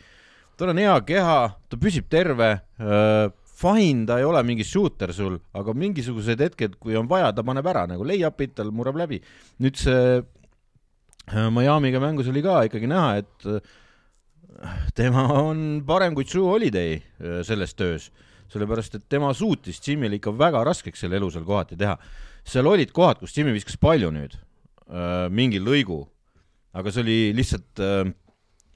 tal on hea keha, ta püsib terve äh,, fine, ta ei ole mingi shooter sul, aga mingisugused hetked, kui on vaja, ta paneb ära nagu lay-up'id, tal murrab läbi. nüüd see äh, Miami'ga mängus oli ka ikkagi näha, et äh, tema on parem kui True Holiday äh, selles töös, sellepärast et tema suutis Jimmy'le ikka väga raskeks selle elu seal kohati teha. seal olid kohad, kus Jimmy viskas palju nüüd, mingi lõigu, aga see oli lihtsalt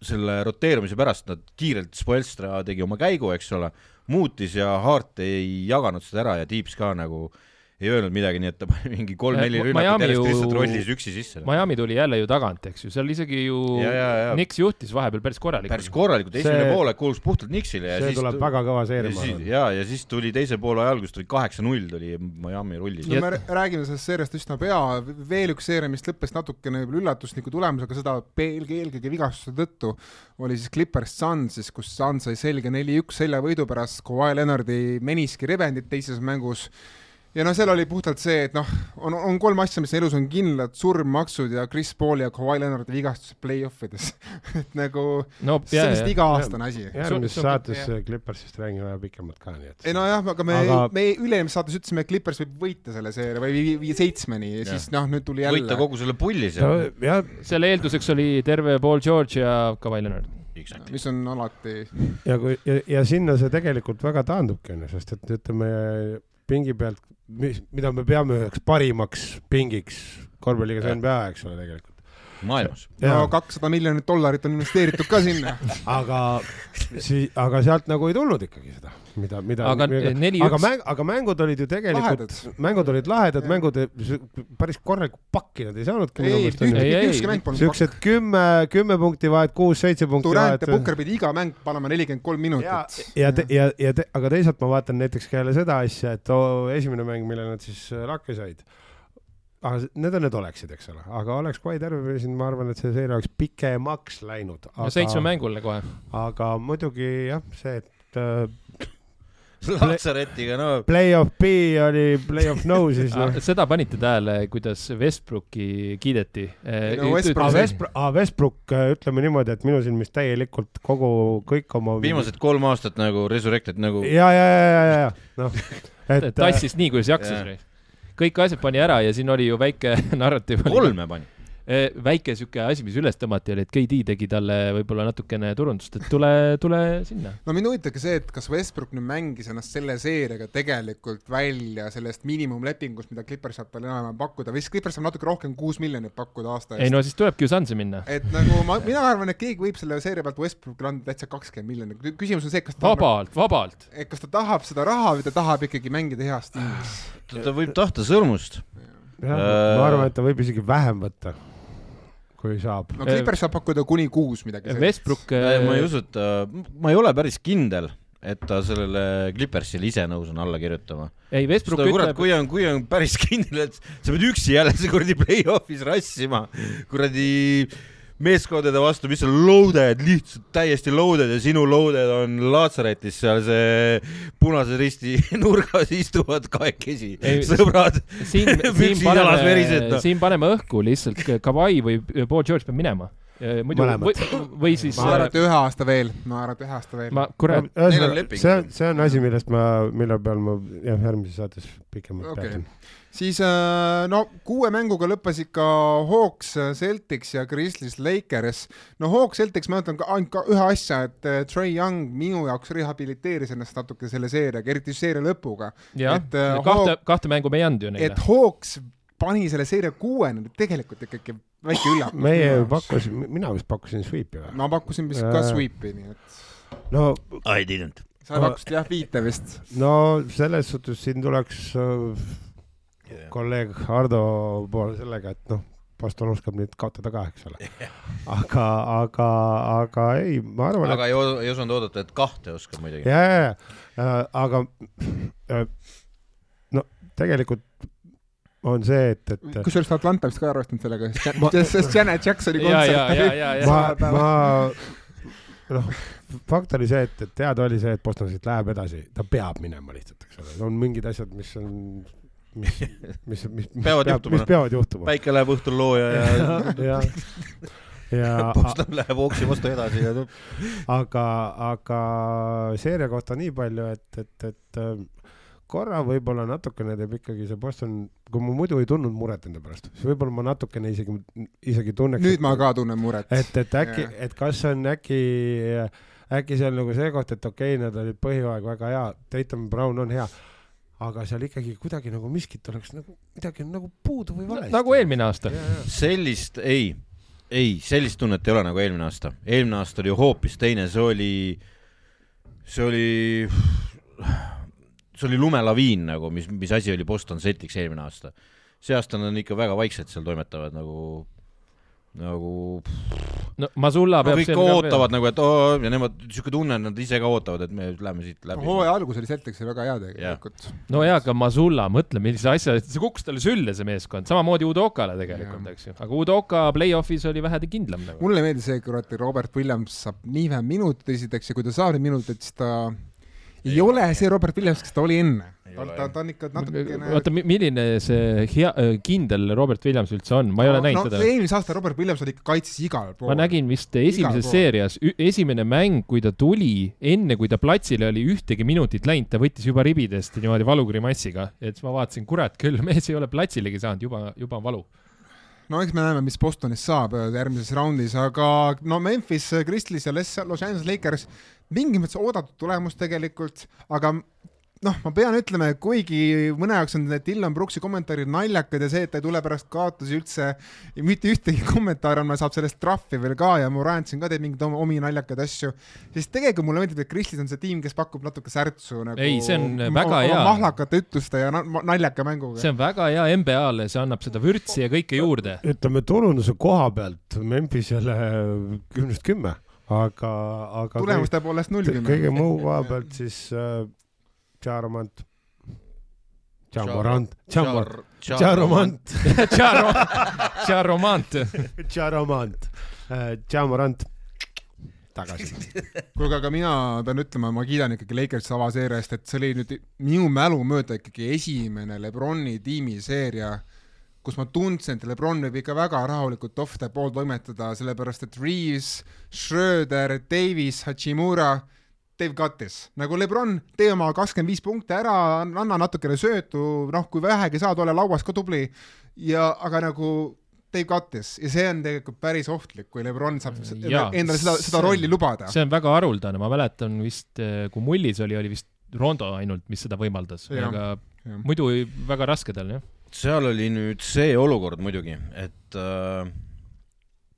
selle roteerumise pärast, nad kiirelt, Spoelstra tegi oma käigu, eks ole muutis ja Hart ei jaganud seda ära ja Tiips ka nagu ei öelnud midagi, nii et ta pani mingi kolm-neli rünnakut järjest lihtsalt rollis üksi sisse. Miami tuli jälle ju tagant, eks ju, seal isegi ju ja, ja, ja. Nix juhtis vahepeal päris korralikult. päris korralikult, esimene see... poolek kuulus puhtalt Nixile ja see siis tuleb väga kõva seeria, ja, ja siis tuli teise poole ajal, kus tuli kaheksa-null, tuli Miami rullis. no me räägime sellest seeriast üsna pea, veel üks seeria, mis lõppes natukene üllatusliku tulemusega, seda eelkõige, eelkõige vigastuse tõttu, oli siis Clippers Suns, siis kus Suns sai selge neli-üks seljavõidu pärast Kawhi Leonardi meniski rebendit teises mängus ja no seal oli puhtalt see, et noh, on, on kolm asja, mis elus on kindlad, surm, maksud ja Chris Paul ja Kawhi Leonardi vigastused play-off ides [LAUGHS] et nagu no, see on vist iga-aastane asi. järgmises saates Clippersist räägime vähe pikemalt ka, nii et. ei nojah, aga me aga..., me üle-eelmises saates ütlesime, et Clippers võib võita selle seeria või viia vii, seitsmeni ja, ja siis noh, nüüd tuli jälle. võita kogu selle pulli seal no,. selle eelduseks oli terve Paul George ja Kawhi Leonard Exactly. mis on alati. ja kui ja, ja sinna see tegelikult väga taandubki onju, sest et ütleme pingi pealt mis, mida me peame üheks parimaks pingiks korvpalliga, NBA, eks ole, tegelikult. Maailmas. no kakssada miljonit dollarit on investeeritud ka sinna. Aga aga sealt nagu ei tulnud ikkagi seda mida, mida aga neli aga mäng, aga mängud olid ju tegelikult, mängud olid lahedad, mängud päris korralikku pakki nad ei saanudki. ei, ükski mäng polnud siuksed kümme, kümme punkti vahet, kuus-seitse punkti Durant vahet. Durant ja Pukker pidi iga mäng panema nelikümmend kolm minutit. ja, ja, ja, ja te, aga teisalt ma vaatan näiteks ka jälle seda asja, et oo, esimene mäng, mille nad siis äh, lakke said aga need on need oleksid, eks ole, aga oleks Kawhi terve, siis ma arvan, et see seeria oleks pikemaks läinud. no seitsme mängule kohe. aga muidugi jah, see, et äh, Latsaretiga, no. Play-off B oli play-off no, siis [LAUGHS] noh. seda panite tähele, kuidas Westbrooki kiideti no,? Westbrook, Westbrook, Westbrook, ütleme niimoodi, et minu silmis täielikult kogu, kõik oma. viimased kolm aastat nagu resurrected nagu. ja, ja, ja, ja, ja, noh. [LAUGHS] et tassis nii, kuidas jaksis. kõik asjad pani ära ja siin oli ju väike [LAUGHS] narratiiv. kolme pani Eh, väike sihuke asi, mis üles tõmmati, oli, et KD tegi talle võib-olla natukene turundust, et tule, tule sinna. no mind huvitabki see, et kas Westbrook nüüd mängis ennast selle seeriaga tegelikult välja sellest miinimumlepingust, mida Clippers saab talle enam-vähem pakkuda või siis Clippers saab natuke rohkem, kuus miljonit pakkuda aasta eest. ei no siis tulebki ju Sunsi minna. et nagu ma, mina arvan, et keegi võib selle seeria pealt Westbrookile anda täitsa kakskümmend miljonit, küsimus on see, kas ta vabalt, vabalt. et kas ta tahab seda raha või ta tahab ikkagi mängida heas tiimis. ta võib tahta sõrmust. jah, ma arvan, et ta võib isegi vähem võtta kui saab. no Clippers saab pakkuda kuni kuus midagi sellist. Westbrook ma ei usu, et ta, ma ei ole päris kindel, et ta sellele Clippersile ise nõus on alla kirjutama. ei, Westbrook ütleb kurat, kui on, kui on päris [LAUGHS] kindel, et sa pead üksi jälle see kuradi play-off'is rassima, kuradi meeskondade vastu, mis on loaded, lihtsalt täiesti loaded ja sinu loaded on laatsaretis seal see punase risti [LAUGHS] nurgas istuvad kahekesi sõbrad. siin, [LAUGHS] siin paneme, no. siin paneme õhku lihtsalt Kawhi või Paul George peab minema muidu või, või siis ma arvan, et ühe aasta veel, ma arvan, et ühe aasta veel. ma, kurat. see on, see on asi, millest ma, mille peal ma jah, järgmises saates pikemalt okay. peatun siis äh, no kuue mänguga lõppes ikka Hawks, Celtics ja Grizzlies Lakers. no Hawks, Celtics, ma ütlen ainult ka ühe asja, et äh, Trey Young minu jaoks rehabiliteeris ennast natuke selle seeriaga, eriti seeria lõpuga. jah, äh, kahte, kahte mängu me ei andnud ju neile. et Hawks pani selle seeria kuueni, tegelikult ikkagi väike üllatus. meie pakkusime, mina vist pakkusin sweep'i või? ma pakkusin vist ka sweep'i, nii et. no. I didn't. sa pakkusid jah viite vist. no selles suhtes siin tuleks äh. Kolleeg Hardo poole sellega, et noh, Boston oskab nüüd kaotada ka, eks ole. aga, aga, aga ei, ma arvan. aga et... ei, ei osanud oodata, et kahte oskab muidugi. ja, ja, ja, aga äh, no tegelikult on see, et, et. kusjuures Atlanta vist ka arvestanud sellega, sest Janet Jacksoni kontsert. [LAUGHS] ma, ma noh, fakt oli see, et, et teada oli see, et Boston siit läheb edasi, ta peab minema lihtsalt, eks ole, on mingid asjad, mis on [LAUGHS] mis, mis, mis, peavad peab, juhtuma. mis peavad juhtuma. päike läheb õhtul looja ja, [LAUGHS] ja, ja, ja Boston läheb hooksi vastu edasi ja aga, aga seeria kohta nii palju, et, et, et äh, korra võib-olla natukene teeb ikkagi see Boston, kui ma muidu ei tundnud muret enda pärast, siis võib-olla ma natukene isegi, isegi tunneks. nüüd et, ma ka tunnen muret. et, et äkki, et kas on äkki, äkki see on nagu see koht, et okei okay,, nad olid põhjooaeg väga hea, Tatum Brown on hea aga seal ikkagi kuidagi nagu miskit oleks nagu midagi on nagu puudu või valesti. nagu eelmine aasta. sellist ei, ei, sellist tunnet ei ole nagu eelmine aasta. eelmine aasta oli hoopis teine, see oli, see oli, see oli lumelaviin nagu, mis, mis asi oli Boston Celtics eelmine aasta. see aasta nad ikka väga vaikselt seal toimetavad nagu nagu no Masulla peab no, kõik ootavad nagu, et oo ja nemad, niisugune tunne, nad ise ka ootavad, et me läheme siit läbi. hooaja algus oli Celticsi väga hea tegelikult. no jaa, aga Masulla, mõtle, millise asja, see kukkus talle sülle, see meeskond, samamoodi Udokale tegelikult, eks ju. aga Udoka play-off'is oli vähedi kindlam nagu. mulle meeldis see, kurat, Robert Williams saab nii vähe minuteid esiteks ja kui ta saab neid minuteid, siis ta ei ole see Robert Williams, kes ta oli enne. ta, ta, ta on ikka natukene. oota, milline see hea, äh, kindel Robert Williams üldse on, ma ei no, ole näinud no, teda. eelmise aasta Robert Williams oli ikka kaitses igal pool. ma nägin vist esimeses seerias, esimene mäng, kui ta tuli, enne kui ta platsile oli ühtegi minutit läinud, ta võttis juba ribidest niimoodi valugrimassiga, et siis ma vaatasin, kurat küll, mees ei ole platsilegi saanud, juba, juba on valu no eks me näeme, mis Bostonist saab äh, järgmises raundis, aga no Memphis Grizzlies ja Los Angeles Lakers mingis mõttes oodatud tulemus tegelikult, aga noh, ma pean ütlema, et kuigi mõne jaoks on need Dylan Brooksi kommentaarid naljakad ja see, et ta ei tule pärast kaotusi üldse, mitte ühtegi kommentaari andma, saab sellest trahvi veel ka ja Morant siin ka teeb mingeid omi naljakaid asju, siis tegelikult mulle meeldib, et Kristis on see tiim, kes pakub natuke särtsu nagu ei, see on väga hea. mahlakate ütluste ja naljaka mänguga. see on väga hea NBA-le, see annab seda vürtsi ja kõike juurde. ütleme turunduse koha pealt Memphisele kümnest kümme aga, aga tulemuste poolest null kümme. kõige muu koha pealt siis äh, Tšaaromant, Jamorant, Jamor, Jaromant, Jaromant. Jaromant, Jamorant, tagasi. kuulge, aga mina pean ütlema, ma kiidan ikkagi Lakersi avaseeria eest, et see oli nüüd minu mälu mööda ikkagi esimene Lebroni tiimiseeria, kus ma tundsin, et Lebron võib ikka väga rahulikult off the ball toimetada, sellepärast et Reaves, Schröder, Davis, Hachimura, Dave Cuttis, nagu Lebron, tee oma kakskümmend viis punkti ära, anna natukene söötu, noh, kui vähegi saad, ole lauas ka tubli ja aga nagu Dave Cuttis ja see on tegelikult päris ohtlik, kui Lebron saab Jaa, endale seda, seda rolli lubada. see on väga haruldane, ma mäletan vist, kui mullis oli, oli vist Rondo ainult, mis seda võimaldas, aga Jah. muidu väga raske tal, jah. Seal oli nüüd see olukord muidugi, et äh,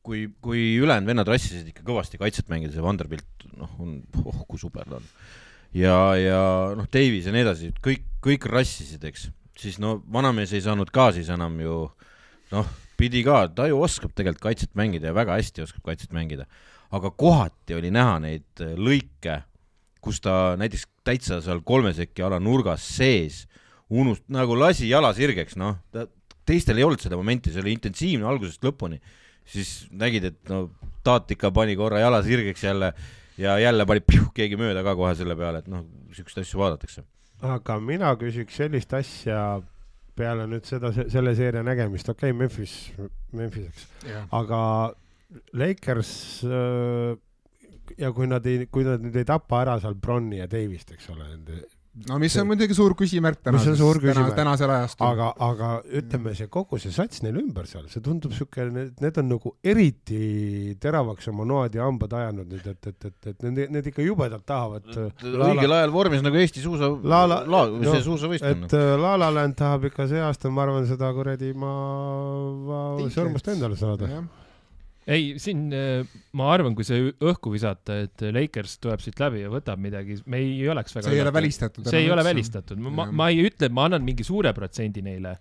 kui, kui ülejäänud vennad rassisid ikka kõvasti kaitset mängida, see Vanderbilt, noh, on, oh kui super ta on. ja, ja noh, Davis ja nii edasi, kõik, kõik rassisid, eks, siis no vanamees ei saanud ka siis enam ju noh, pidi ka, ta ju oskab tegelikult kaitset mängida ja väga hästi oskab kaitset mängida, aga kohati oli näha neid äh, lõike, kus ta näiteks täitsa seal kolme sekki ala nurgas sees unust-, nagu lasi jala sirgeks, noh, ta, teistel ei olnud seda momenti, see oli intensiivne algusest lõpuni, siis nägid, et no Taat ikka pani korra jala sirgeks jälle ja jälle pani [LAUGHS] piuh, keegi mööda ka kohe selle peale, et noh, niisuguseid asju vaadatakse. aga mina küsiks sellist asja peale nüüd seda, selle seeria nägemist, okei okay,, Memphis, Memphis, eks, aga Lakers äh, ja kui nad ei, kui nad nüüd ei tapa ära seal Bronni ja Davist, eks ole, nende no mis on muidugi suur küsimärk Mis on suur tänases, küsimärk? tänasel ajastul. aga, aga ütleme, see kogu see sats neil ümber seal, see tundub siuke, need on nagu eriti teravaks oma noad ja hambad ajanud nüüd, et, et, et, et need, need ikka jubedalt tahavad. õigel ajal vormis nagu Eesti suusa, La- la- la-, no, see suusavõistkond et. äh, La La Land tahab ikka see aasta, ma arvan, seda kuradi ma, ma Tiitlit. sõrmust endale saada. ei, siin äh, ma arvan, kui see õhku visata, et Lakers tuleb siit läbi ja võtab midagi, me ei oleks väga see ei ole. välistatud. see ei ole välistatud, ma, ma ei ütle, ma annan mingi suure protsendi neile,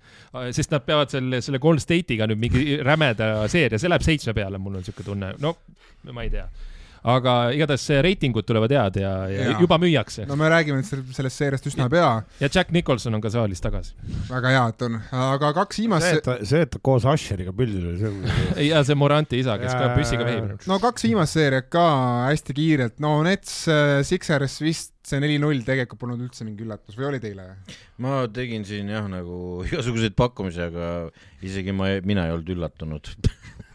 sest nad peavad selle, selle Golden State'iga nüüd mingi rämeda seeria, see läheb seitsme peale, mul on siuke tunne, no ma ei tea. Aga igatahes reitingud tulevad head ja, ja, ja juba müüakse no me räägime nüüd sel- sellest seeriast üsna pea, ja Jack Nicholson on ka saalis tagasi. väga hea, et on, aga kaks see, viimast et, ta, see, et ta koos Usheriga pildil oli, see on [LAUGHS] ja see Moranti isa, kes Jaa, ka püssiga vehib. no kaks viimast seeriat ka hästi kiirelt, no Nets, Sixers vist see neli-null tegelikult polnud üldse mingi üllatus või oli teile? ma tegin siin jah, nagu igasuguseid pakkumisi, aga isegi ma, mina ei olnud üllatunud. [LAUGHS]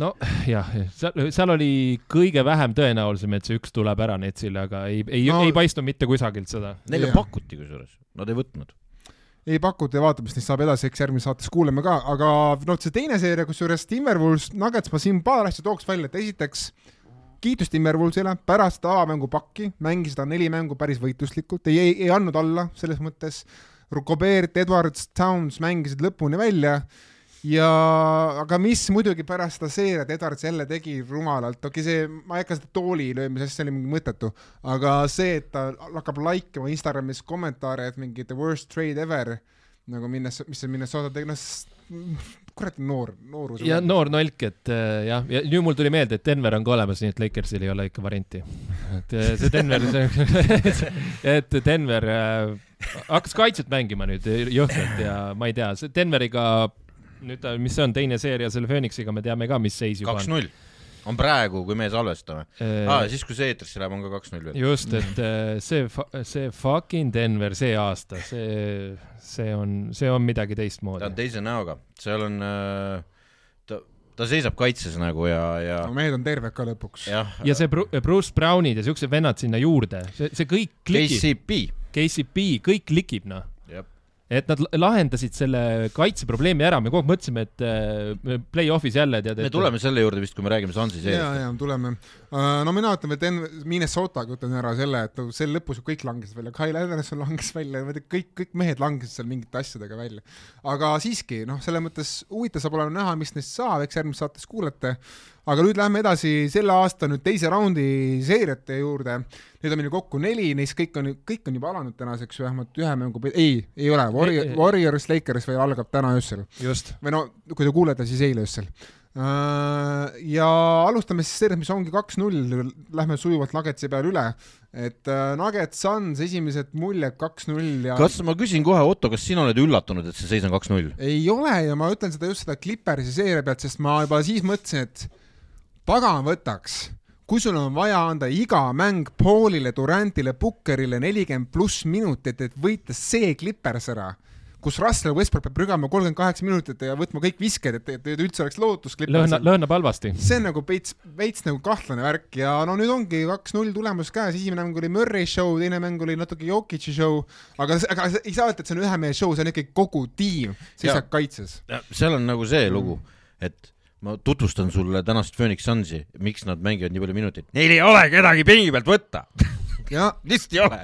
no jah, seal, seal oli kõige vähem tõenäolisem, et see üks tuleb ära Netsile, aga ei, ei No- ei paistnud mitte kusagilt seda. Neile Jah. pakuti kusjuures, nad ei võtnud. ei pakuta ja vaatame, mis neist saab edasi, eks järgmises saates kuuleme ka, aga noh, see teine seeria, kusjuures Timberwolves, Nuggets, ma siin paar asja tooks välja, et esiteks kiitus Timberwolvesile, pärast avamängu pakki mängisid nad neli mängu päris võitluslikult, ei, ei, ei andnud alla selles mõttes. Gobert, Edwards, Towns mängisid lõpuni välja ja aga mis muidugi pärast seda seeriat Edwards jälle tegi rumalalt, okei okay,, see, ma ei hakka seda tooli löömise, sest see oli mingi mõttetu, aga see, et ta hakkab like ima Instagramis kommentaare, et mingi the worst trade ever nagu minnes, mis see Minnesota tegi, noh kurat noor, noorus. ja noor nolk, et äh, jah, ja nüüd mul tuli meelde, et Denver on ka olemas, nii et Lakersil ei ole ikka varianti. et äh, see Denver, [LAUGHS] et Denver äh, hakkas kaitset mängima nüüd jõhkralt ja ma ei tea, see Denveriga nüüd, mis see on, teine seeria selle Phoenixiga, me teame ka, mis seis juba on. kaks-null on praegu, kui me salvestame Äh, ah,. siis, kui see eetrisse läheb, on ka kaks-null veel. just, et äh, see, see fucking Denver see aasta, see, see on, see on midagi ta teistmoodi on. teise näoga, seal on äh,, ta, ta seisab kaitses nagu ja, ja no mehed on terved ka lõpuks. ja see Bru- Bruce Brownid ja siuksed vennad sinna juurde, see, see kõik klikib, KCP, KCP, kõik klikib noh. Et nad la- lahendasid selle kaitseprobleemi ära, me kogu aeg mõtlesime, et äh, play-off'is jälle tead, me tuleme selle juurde vist, kui me räägime Sansi ja, seeriast. ja tuleme. no mina ütlen, et En- Minnesotaga ütlen ära selle, et seal lõpus kõik langesid välja, Kyle Anderson langes välja, kõik, kõik mehed langesid seal mingite asjadega välja. aga siiski, noh, selles mõttes huvitav saab olema näha, mis neist saab, eks järgmises saates kuulete. Aga nüüd lähme edasi selle aasta nüüd teise raundi seeriate juurde. Neid on meil kokku neli, neist kõik on, kõik on juba alanud tänaseks, vähemalt ühe mängu, ei, ei ole, Warrior Warriors, Lakers veel algab täna öösel või no kui te kuulete, siis eile öösel. Äh, ja alustame siis sellest, mis ongi kaks-null, lähme sujuvalt Nuggetsi peale üle. et äh, Nuggets Suns esimesed muljed kaks-null ja kas ma küsin kohe, Otto, kas sina oled üllatunud, et see seis on kaks-null? ei ole ja ma ütlen seda just seda Clippersi seeria pealt, sest ma juba siis mõtlesin, et pagan võtaks kui sul on vaja anda iga mäng Paulile, Durantile, Bookerile nelikümmend pluss minutit, et võita see Clippers ära kus Russell Westbrook peab prügama kolmkümmend kaheksa minutit ja võtma kõik visked, et, et üldse oleks lootus. lõhna, lõhnab halvasti. see on nagu veits, veits nagu kahtlane värk ja no nüüd ongi kaks-null tulemus käes, esimene mäng oli Murray show, teine mäng oli natuke Jokic'i show, aga, aga ei saa öelda, et see on ühe mehe show, see on ikkagi kogu tiim seisab kaitses. seal on nagu see lugu, et ma tutvustan sulle tänast Phoenix Sunsi, miks nad mängivad nii palju minuteid. Neil ei ole kedagi pingi pealt võtta [LAUGHS] lihtsalt ei ole,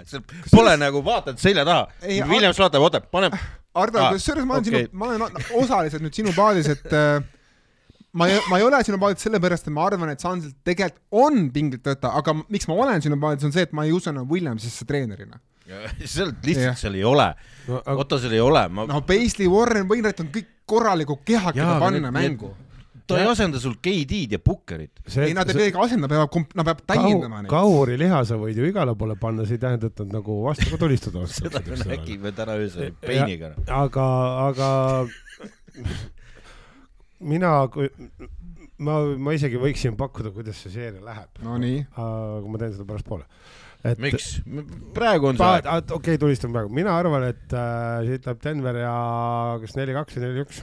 pole nagu vaatad selja taha. Williams vaatab, oota, paneb Ardo ah,, kusjuures ma olen okay. sinu, ma olen osaliselt nüüd sinu paadis, et äh, ma ei, ma ei ole sinu paadis sellepärast, et ma arvan, et Sansil tegelikult on pingilt võtta, aga miks ma olen sinu paadis, on see, et ma ei usu enam Williamsisse treenerina. seal lihtsalt seal ei ole no,. Aga... Otto, seal ei ole ma.... no Paisley, Warren, Wainwright on kõik korraliku kehakene panna mängu ta ei asenda sul KD-d ja Puckerit. ei, nad ei pea ikka asendama, peab, nad peavad täiendama neid. kahuri liha sa võid ju igale poole panna, see ei tähenda, et nad nagu vastu ka tulistada [LAUGHS] oskavad. seda me nägime täna öösel peiniga. aga, aga mina, ma, ma isegi võiksin pakkuda, kuidas see seeria läheb. Nonii. aga ma teen seda pärastpoole et miks? praegu on see aeg. okei okay,, tulistan praegu, mina arvan, et äh, siit läheb Denver ja kas neli-kaks või neli-üks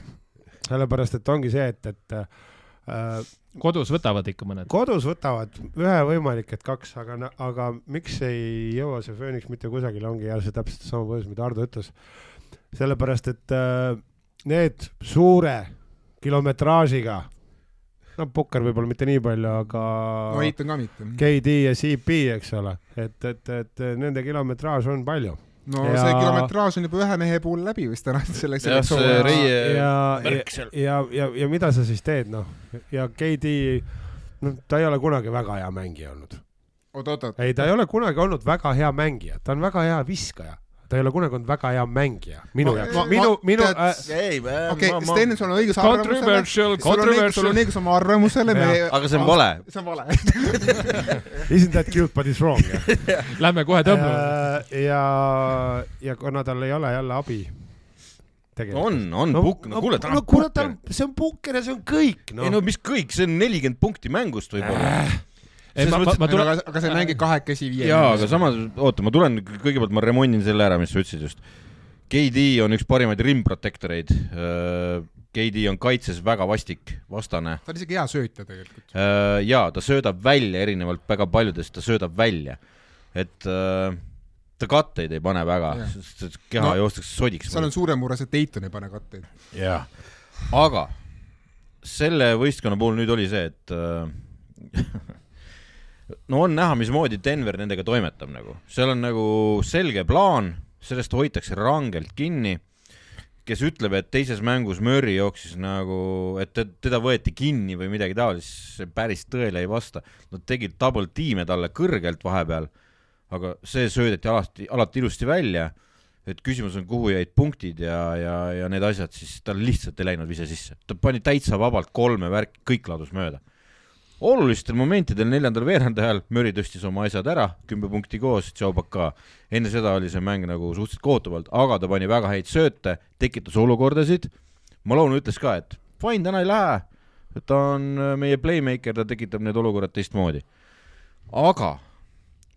sellepärast et ongi see, et, et äh, kodus võtavad ikka mõned? kodus võtavad, ühe võimalik, et kaks, aga, aga miks ei jõua see Phoenix mitte kusagile, ongi jälle see täpselt sama põhjus, mida Ardo ütles. sellepärast, et äh, need suure kilometraažiga, no Pukker võib-olla mitte nii palju, aga no Eitan ka mitte. KD ja CP, eks ole, et, et, et nende kilometraaž on palju no ja... see kilometraaž on juba ühe mehe puhul läbi vist täna selleks. jah, see Reie ja, ja, ja, ja, ja mida sa siis teed, noh, ja KD, noh, ta ei ole kunagi väga hea mängija olnud. oot-oot-oot. ei, ta ei ole kunagi olnud väga hea mängija, ta on väga hea viskaja ta ei ole kunagi olnud väga hea mängija, minu jaoks, minu, minu. okei, Sten, sul on õigus arvamusele. sul on õigus oma arvamusele. aga see on vale. see on vale [LAUGHS] Isn't that cute but it's wrong [LAUGHS] Lähme kohe tõmbama. ja, ja kuna tal ei ole jälle abi on, on no, pukk, no kuule, ta on no, kuule, ta on, see on pukker ja see on kõik no.. ei no mis kõik, see on nelikümmend punkti mängust võib-olla äh Ma, ma, ma tulen... aga, aga sa ei mängi kahekesi viie. jaa, aga samas, oota, ma tulen, kõigepealt ma remondin selle ära, mis sa ütlesid just. KD on üks parimaid rim protector eid. Äh, KD on kaitses väga vastik vastane. ta on isegi hea söötja tegelikult. Äh, jaa, ta söödab välja, erinevalt väga paljudest, ta söödab välja. et äh, ta katteid ei pane väga, sest keha no, joostakse sodiks. seal on suurem mure see, et Dayton ei pane katteid. jah, aga selle võistkonna puhul nüüd oli see, et [LAUGHS] no on näha, mismoodi Denver nendega toimetab nagu, seal on nagu selge plaan, sellest hoitakse rangelt kinni. kes ütleb, et teises mängus Murry jooksis nagu, et teda võeti kinni või midagi taolist, see päris tõele ei vasta. Nad tegid double tiime talle kõrgelt vahepeal, aga see söödeti alati, alati ilusti välja. et küsimus on, kuhu jäid punktid ja, ja, ja need asjad, siis tal lihtsalt ei läinud vise sisse, ta pani täitsa vabalt kolme värki, kõik ladus mööda olulistel momentidel neljandal veerandajal Murry tõstis oma asjad ära, kümme punkti koos, Tšaubak ka. enne seda oli see mäng nagu suhteliselt kohtuvalt, aga ta pani väga häid sööte, tekitas olukordasid. Malone ütles ka, et fine, täna ei lähe, ta on äh, meie playmaker, ta tekitab need olukorrad teistmoodi. aga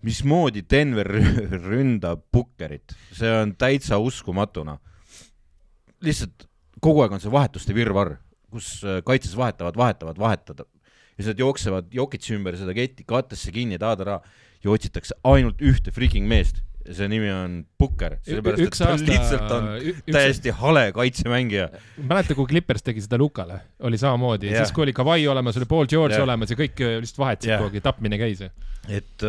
mismoodi Denver [LAUGHS] ründab Puckerit, see on täitsa uskumatuna. lihtsalt kogu aeg on see vahetuste virvarr, kus äh, kaitses vahetavad, vahetavad, vahetada, ja siis nad jooksevad Jokitsi ümber seda ketti katesse kinni, taada-raa ja otsitakse ainult ühte freaking meest see nimi on Pukker, sellepärast et ta aasta, lihtsalt on üks... täiesti hale kaitsemängija. mäleta, kui Clippers tegi seda Lukale, oli samamoodi yeah., siis kui oli Kawhi olemas, oli Paul George yeah. olemas ja kõik lihtsalt vahetasid yeah. kogu aeg, tapmine käis. et,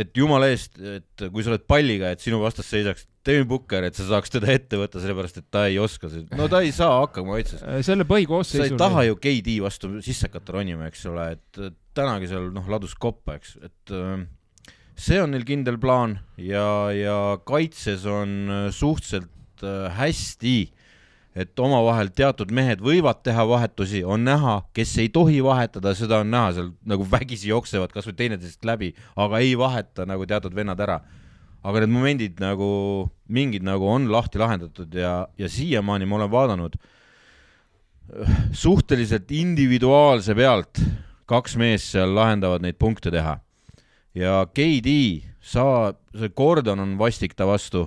et jumala eest, et kui sa oled palliga, et sinu vastas seisaks Devin Booker, et sa saaks teda ette võtta, sellepärast et ta ei oska no ta ei saa hakkama kaitses. Äh, selle põhikoosseisu. sa ei taha ju KD vastu sisse hakata ronima, eks ole, et tänagi seal noh, ladus koppa, eks, et äh, see on neil kindel plaan ja, ja kaitses on äh, suhteliselt hästi et omavahel teatud mehed võivad teha vahetusi, on näha, kes ei tohi vahetada, seda on näha, seal nagu vägisi jooksevad kasvõi teineteisest läbi, aga ei vaheta nagu teatud vennad ära. Aga need momendid nagu, mingid nagu on lahti lahendatud ja, ja siiamaani ma olen vaadanud suhteliselt individuaalse pealt, kaks meest seal lahendavad neid punkte teha. ja KD, sa, see Gordon on vastik ta vastu,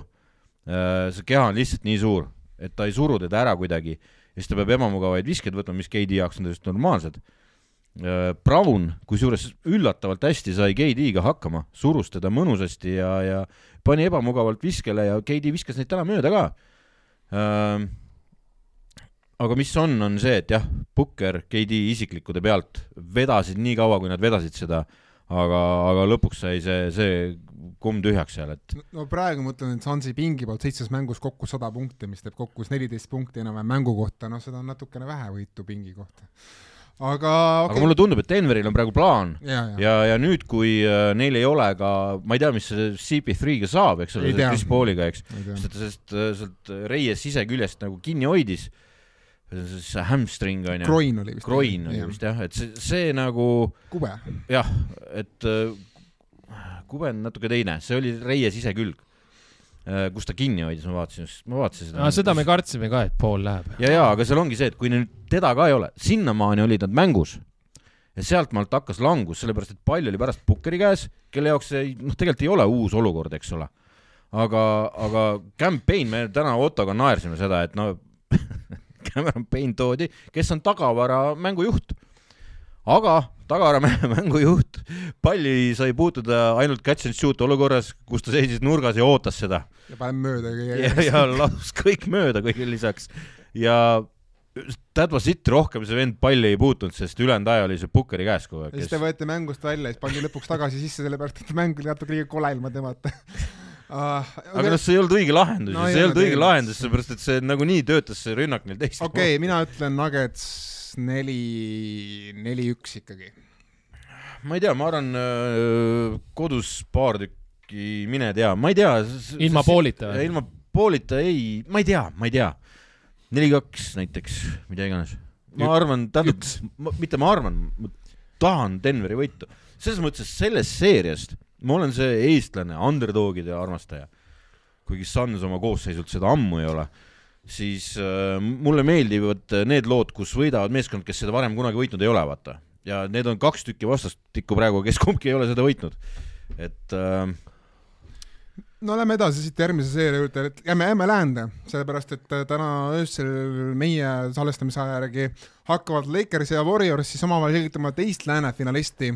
see keha on lihtsalt nii suur et ta ei suru teda ära kuidagi ja siis ta peab ebamugavaid viskeid võtma, mis KD jaoks on täiesti normaalsed. Äh, Brown, kusjuures üllatavalt hästi sai KD-ga hakkama, surus teda mõnusasti ja, ja pani ebamugavalt viskele ja KD viskas neid täna mööda ka. Äh, aga mis on, on see, et jah, Pukker KD isiklikkude pealt vedasid nii kaua, kui nad vedasid seda, aga, aga lõpuks sai see, see kumm tühjaks seal, et no praegu ma ütlen, et Hansi pingi poolt seitsmes mängus kokku sada punkti, mis teeb kokku neliteist punkti enam-vähem mängu kohta, noh, seda on natukene vähe võitu pingi kohta. Aga okay. aga mulle tundub, et Denveril on praegu plaan ja, ja, ja, ja nüüd, kui äh, neil ei ole ka, ma ei tea, mis CP3-ga saab, eks ole, Chris Pauliga, eks, sest, sest äh, sealt Reies siseküljest nagu kinni hoidis see hamstring on ju. Groin oli vist. Groin oli vist jah, et see, see nagu. kube. jah, et äh, kube on natuke teine, see oli reie sisekülg, äh, kus ta kinni hoidis, ma vaatasin, ma vaatasin seda. seda me kartsime ka, et pool läheb. ja, ja aga seal ongi see, et kui nüüd teda ka ei ole, sinnamaani olid nad mängus ja sealtmaalt hakkas langus, sellepärast et pall oli pärast Pukkeri käes, kelle jaoks see noh, tegelikult ei ole uus olukord, eks ole. aga, aga campaign, me täna Ottoga naersime seda, et no [LAUGHS] Cameron Payne toodi, kes on tagavara mängujuht aga tagavara mängujuht, palli sai puutuda ainult catch and shoot olukorras, kus ta seisis nurgas ja ootas seda. ja paneb mööda kõige ja, ja laus kõik mööda kõigile lisaks ja that was it, rohkem see vend palli ei puutunud, sest ülejäänud aja oli see Pukkeri käes kogu aeg. ja siis ta võeti mängust välja, siis pandi lõpuks tagasi sisse, sellepärast et mäng oli natuke liiga kole ilma temata uh,. [LAUGHS] aga noh, see ei olnud õige lahendus no, see ei olnud õige lahendus, sellepärast et see nagunii töötas, see rünnak neil teist. okei okay,, mina ütlen Nuggets neli, neli-üks ikkagi. ma ei tea, ma arvan äh, kodus paar tükki, mine tea, ma ei tea. ilma poolita või? ilma poolita ei, ma ei tea, ma ei tea. neli-kaks näiteks, mida iganes. ma arvan, tähendab, mitte ma arvan, ma tahan Denveri võitu. selles mõttes, sellest seeriast ma olen see eestlane, underdogide armastaja. kuigi Suns oma koosseisult seda ammu ei ole siis äh, mulle meeldivad äh, need lood, kus võidavad meeskond, kes seda varem kunagi võitnud ei ole, vaata. ja need on kaks tükki vastastikku praegu, kes kumbki ei ole seda võitnud. et äh, no lähme edasi siit järgmise seeria juurde, et jääme, jääme läände, sellepärast et äh, täna öösel meie salvestamise aja järgi hakkavad Lakers ja Warriors siis omavahel selgitama teist lääne finalisti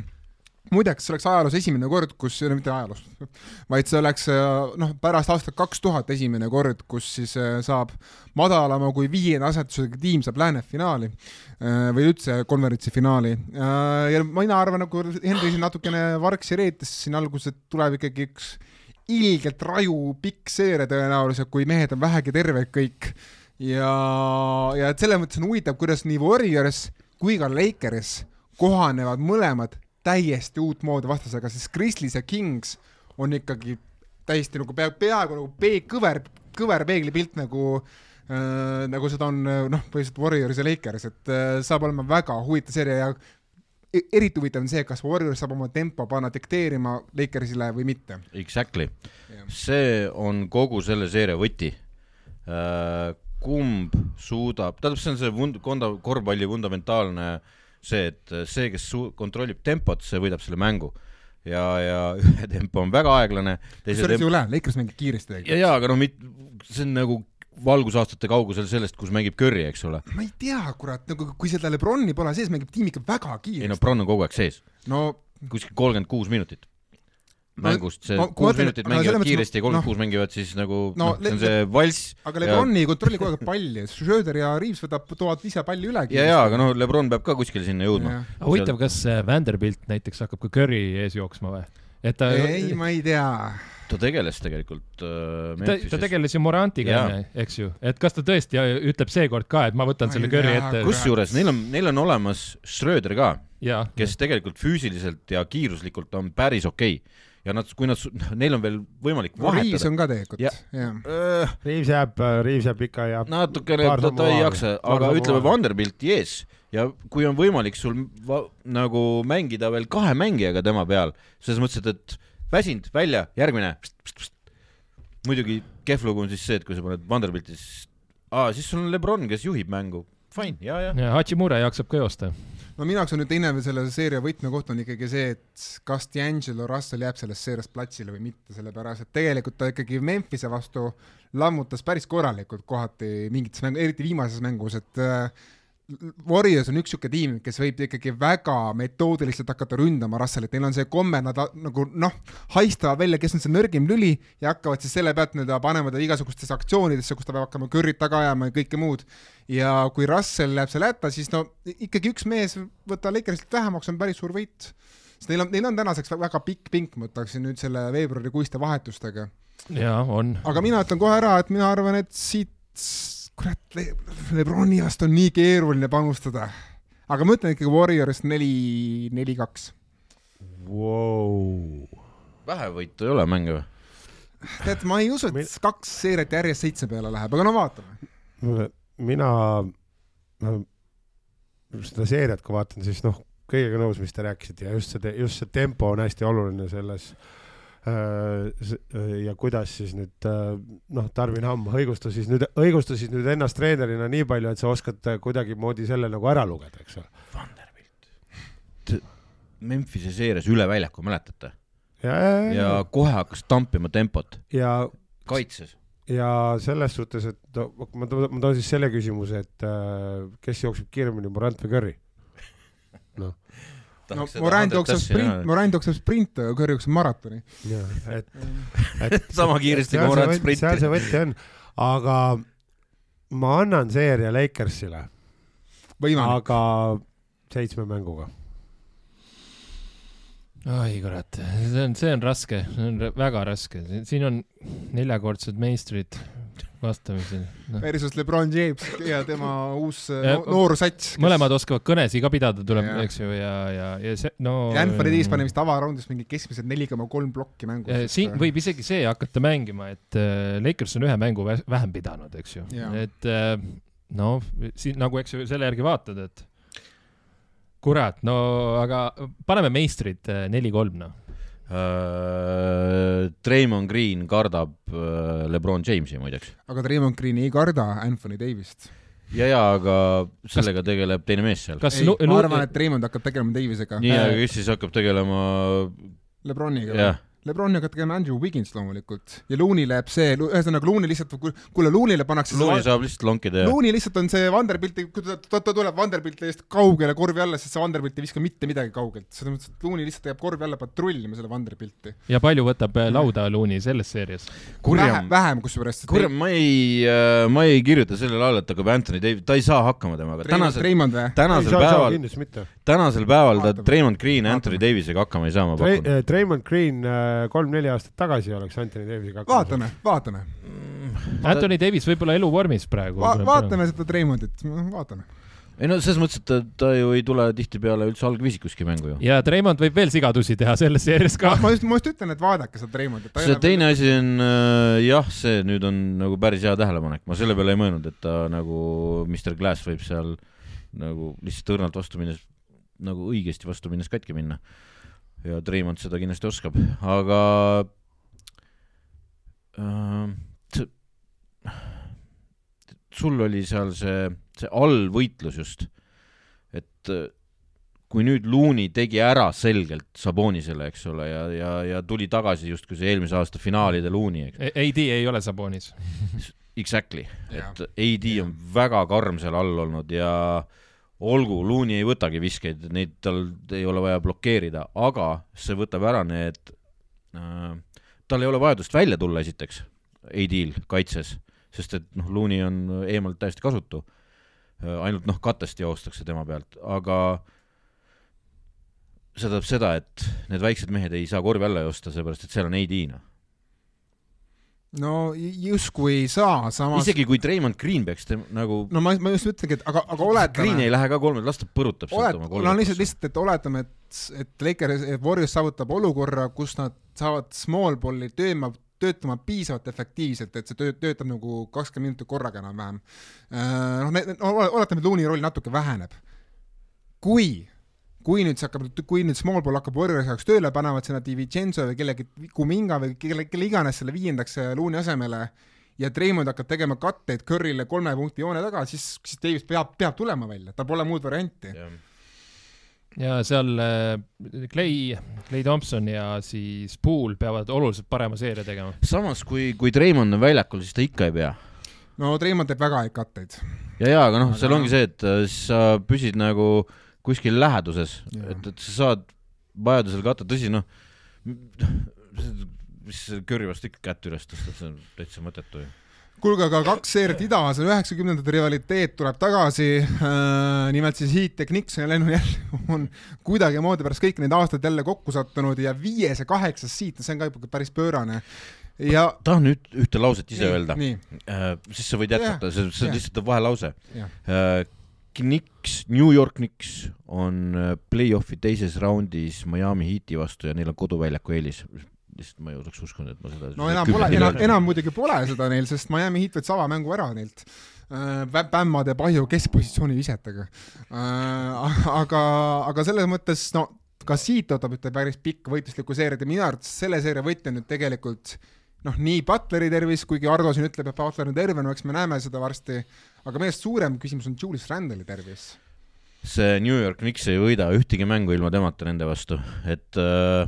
muideks, see oleks ajaloos esimene kord, kus, mitte ajaloos, [LAUGHS] vaid see oleks noh, pärast aastat kaks tuhat esimene kord, kus siis äh, saab madalama kui viienda asetusega tiim saab lääne finaali äh, või üldse konverentsi finaali. Äh, ja mina arvan, nagu Henri siin natukene vargsi reetis siin alguses, tuleb ikkagi üks ilgelt raju pikk seeria tõenäoliselt, kui mehed on vähegi terved kõik. ja, ja et selles mõttes on huvitav, kuidas nii Warriors kui ka Lakers kohanevad mõlemad täiesti uutmoodi vastasega, sest Grizzlies ja Kings on ikkagi täiesti nagu pea, peaaegu nagu pee-, kõver, kõver peeglipilt nagu äh, nagu seda on noh, põhiliselt Warriors ja Lakers, et äh, saab olema väga huvitav seeria ja e-, eriti huvitav on see, kas Warriors saab oma tempo panna dikteerima Lakersile või mitte. Exactly yeah., see on kogu selle seeria võti äh,. kumb suudab, tähendab, see on see vund-, konda-, korvpalli fundamentaalne äh, see, et see, kes su-, kontrollib tempot, see võidab selle mängu ja, ja [LAUGHS] ühe tempo on väga aeglane. oleks ju lähe, Lakers mängib kiiresti ja, ja aga noh, see on nagu valgusaastate kaugusel sellest, kus mängib Curry, eks ole. ma ei tea, kurat, nagu kui seda Lebroni pole sees, mängib tiim ikka väga kiiresti. ei no Lebron on kogu aeg sees. no kuskil kolmkümmend kuus minutit mängust, see no, kuus minutit mängivad kiiresti ja kolmkümmend kuus mängivad siis nagu no, noh, see on see valss. aga Lebron ei kontrolli kogu aeg palli, Schröder ja Reaves võtab, toovad ise palli üle. ja, ja aga noh, Lebron peab ka kuskile sinna jõudma. huvitav, kas äh, Vanderbilt näiteks hakkab ka Curry ees jooksma või? et ta ei, ma ei tea ta tegeles tegelikult äh, ta, ta tegeles ju Morantiga, eks ju, et kas ta tõesti ütleb seekord ka, et ma võtan ma selle Curry ette? kusjuures neil on, neil on olemas Schröder ka, kes ja. tegelikult füüsiliselt ja kiiruslikult on päris okei okay ja nad, kui nad, neil on veel võimalik vahetada. on ka tegelikult, Ja- jah. Riivs jääb, Riivs jääb ikka ja natukene ta, ta ei jaksa, aga ütleme vahele. Vanderbilt jees ja kui on võimalik sul va, nagu mängida veel kahe mängijaga tema peal, selles mõttes, et, et väsinud, välja, järgmine. muidugi kehv lugu on siis see, et kui sa paned Vanderbilti, siis aa, siis sul on Lebron, kes juhib mängu, fine, ja, ja. ja Hachimura jaksab ka joosta. No minu jaoks on nüüd teine selle seeria võtmekoht on ikkagi see, et kas D'Angelo Russell jääb selles seerias platsile või mitte, sellepärast et tegelikult ta ikkagi Memphise vastu lammutas päris korralikult kohati mingites mängu, eriti viimases mängus, et äh, Warriors on üks niisugune tiim, kes võib ikkagi väga metoodiliselt hakata ründama Russellit, neil on see komme, nad nagu noh, haistavad välja, kes on see nõrgim lüli ja hakkavad siis selle pealt nii-öelda panema ta igasugustesse aktsioonidesse, kus ta peab hakkama kõrrit taga ajama ja kõike muud. ja kui Russell jääb seal hätta, siis no ikkagi üks mees võtta Lakersilt vähemaks on päris suur võit. sest neil on, neil on tänaseks vä- väga pikk pink, ma ütleksin nüüd selle veebruarikuiste vahetustega. jaa, on. aga mina ütlen kohe ära, et mina arvan, et siit kurat Le, Lebroni vastu on nii keeruline panustada. aga ma ütlen ikkagi Warriors neli, neli, kaks. wow.. vähevõitu ei ole mänge või? tead, ma ei usu, et kaks seeriat järjest seitse peale läheb, aga no vaatame. mina seda seeriat, kui vaatan, siis noh, kõigega nõus, mis te rääkisite ja just see, just see tempo on hästi oluline selles. Ja kuidas siis nüüd noh, Tarvin Hamm õigustas siis nüüd, õigustas siis nüüd ennast treenerina nii palju, et sa oskad kuidagimoodi selle nagu ära lugeda, eks ole. Vanderbilt. Memphise seerias üle väljaku, mäletate? ja, ja, ja ja, kohe hakkas tampima tempot, ja kaitses. ja selles suhtes, et ma toon, ma toon siis selle küsimuse, et äh, kes jookseb kiiremini, Morant või Curry? [LAUGHS] no Morant jookseb sprint, Morant jookseb sprinte ja Curry jookseb maratoni. et, et [LAUGHS] sama kiiresti kui Morant võt- seal see sprinti. võti on, aga ma annan seeria Lakersile, aga seitsme mänguga. Oi kurat, see on, see on raske, see on väga raske, siin on neljakordsed meistrid vastamisi no.. versus Lebron James ja tema uus Ja- no, noor sats. mõlemad oskavad kõnesid ka pidada, tuleb eks ju, ja, ja, ja see, no. Anthony Davis pani vist avaraundis mingi keskmiselt neli koma kolm plokki mängus. Siin võib isegi see hakata mängima, et äh, Lakers on ühe mängu vä- vähem pidanud, eks ju et äh, no siin nagu, eks ju, selle järgi vaatad, et kurat, no aga paneme meistrid äh, neli-kolm, noh. Äh, Draymond Green kardab äh, Lebron Jamesi muideks. aga Draymond Green ei karda Anthony Davist. ja, ja aga sellega tegeleb teine mees seal. kas ei, Lu- ma arvan, et Draymond hakkab tegelema Davisega. nii, aga kes siis hakkab tegelema, Lebroniga. jah, Lebron hakkab tegema Andrew Wiggins loomulikult ja Looney läheb see, ühesõnaga Looney lihtsalt, kuule Looney'le pannakse Looney saab lihtsalt lonkida ja Looney lihtsalt on see Vanderbilti, kui ta, ta, ta tuleb Vanderbilti eest kaugele korvi alla, siis see Vanderbilt ei viska mitte midagi kaugelt, selles mõttes, et Looney lihtsalt jääb korvi alla patrullima selle Vanderbilti. ja palju võtab äh, lauda Looney selles seerias? vähem, vähem kusjuures. kurjam, ma ei, ma ei kirjuta sellele alla, et hakkab Anthony Davis, ta ei saa hakkama temaga. tänasel, tänasel päeval, tänasel päeval ta. Draymond Green Anthony. Davisega hakkama ei saa, ma pakun. Draymond Green äh, kolm-neli aastat tagasi oleks Anthony Davisiga vaatame, vaatame Anthony Davis võib-olla eluvormis praegu Va, vaatame seda Raymondit, vaatame. ei no selles mõttes, et ta, ta ju ei tule tihtipeale üldse algviisikuski mängu ju. ja Treimond võib veel sigadusi teha selles seerias ka. ma just, ma just ütlen, et vaadake seda Raymondit. see teine asi on äh, jah, see nüüd on nagu päris hea tähelepanek, ma selle peale ei mõelnud, et ta nagu Mr Glass võib seal nagu lihtsalt õrnalt vastu minnes, nagu õigesti vastu minnes katki minna. Ja Treimond seda kindlasti oskab, aga äh, sul oli seal see, see allvõitlus just, et äh, kui nüüd Looney tegi ära selgelt Sabonisele, eks ole, ja, ja, ja tuli tagasi justkui see eelmise aasta finaalide Looney, eks, AD ei ole Sabonis. exactly, et AD on väga karm seal all olnud ja olgu, Looney ei võtagi viskeid, neid tal ei ole vaja blokeerida, aga see võtab ära need äh,, tal ei ole vajadust välja tulla esiteks, AD-l kaitses, sest et noh, Looney on eemalt täiesti kasutu. ainult noh, katest joostakse tema pealt, aga see tähendab seda, et need väiksed mehed ei saa korvi alla joosta, sellepärast et seal on AD noh. No justkui ei saa, samas isegi kui Treimond Green peaks tem- nagu no ma, ma just ütlengi, et aga, aga Green oletame ei, lähe ka kolme, las ta põrutab sealt olet- oma, no lihtsalt, lihtsalt, et oletame, et, et Lakers, et Warriors saavutab olukorra, kus nad saavad small ball'i tööma, töötama piisavalt efektiivselt, et see töö, töötab nagu kakskümmend minutit korraga enam-vähem. noh, no oletame, et Looney roll natuke väheneb. kui kui nüüd see hakkab, kui nüüd small ball hakkab Warriors jaoks tööle, panevad sinna DiVincenzo või kellegi, Kuminga või kelle, kelle iganes selle viiendaks Looney asemele ja Treimond hakkab tegema katteid Curry'le kolme punkti joone taga, siis, siis Davis peab, peab tulema välja, tal pole muud varianti yeah ja seal Clay, Clay Thompson ja siis Poole peavad oluliselt parema seeria tegema. samas, kui, kui Treimond on väljakul, siis ta ikka ei pea. no Treimond teeb väga häid katteid. ja, ja aga noh seal ongi see, et äh, sa püsid nagu kuskil läheduses, et, et sa saad vajadusel katta, tõsi noh, mis Curry vastu ikka kätt üles tõsta, see on täitsa mõttetu ju kuulge, aga kaks seeriat idas, üheksakümnendate rivaliteet tuleb tagasi äh,. nimelt siis Heat ja Knicks ja Lennon jälle on kuidagimoodi pärast kõiki neid aastaid jälle kokku sattunud ja viies ja kaheksas siit, see on ka juba päris pöörane. ja tahan nüüd ühte lauset ise nii, öelda. Äh, siis sa võid jätkata, see, see on lihtsalt vahelause. Äh, Knicks, New York Knicks on äh, play-off'i teises raundis Miami Heati vastu ja neil on koduväljaku eelis lihtsalt ma ei oleks uskunud, et ma seda no enam pole, enam, enam muidugi pole seda neil, sest Miami Heat võttis avamängu ära neilt äh,. Bämma teeb ahju keskpositsiooni visetega äh,. aga, aga selles mõttes, no ka siit ootab ühte päris pikka võitluslikku seeriat ja minu arvates selle seeria võitja nüüd tegelikult noh, nii Butleri tervis, kuigi Ardo siin ütleb, et Butler on terve, no eks me näeme seda varsti, aga meie suurem küsimus on Julius Randle'i tervis. See New York Knicks ei võida ühtegi mängu ilma temata nende vastu, et äh,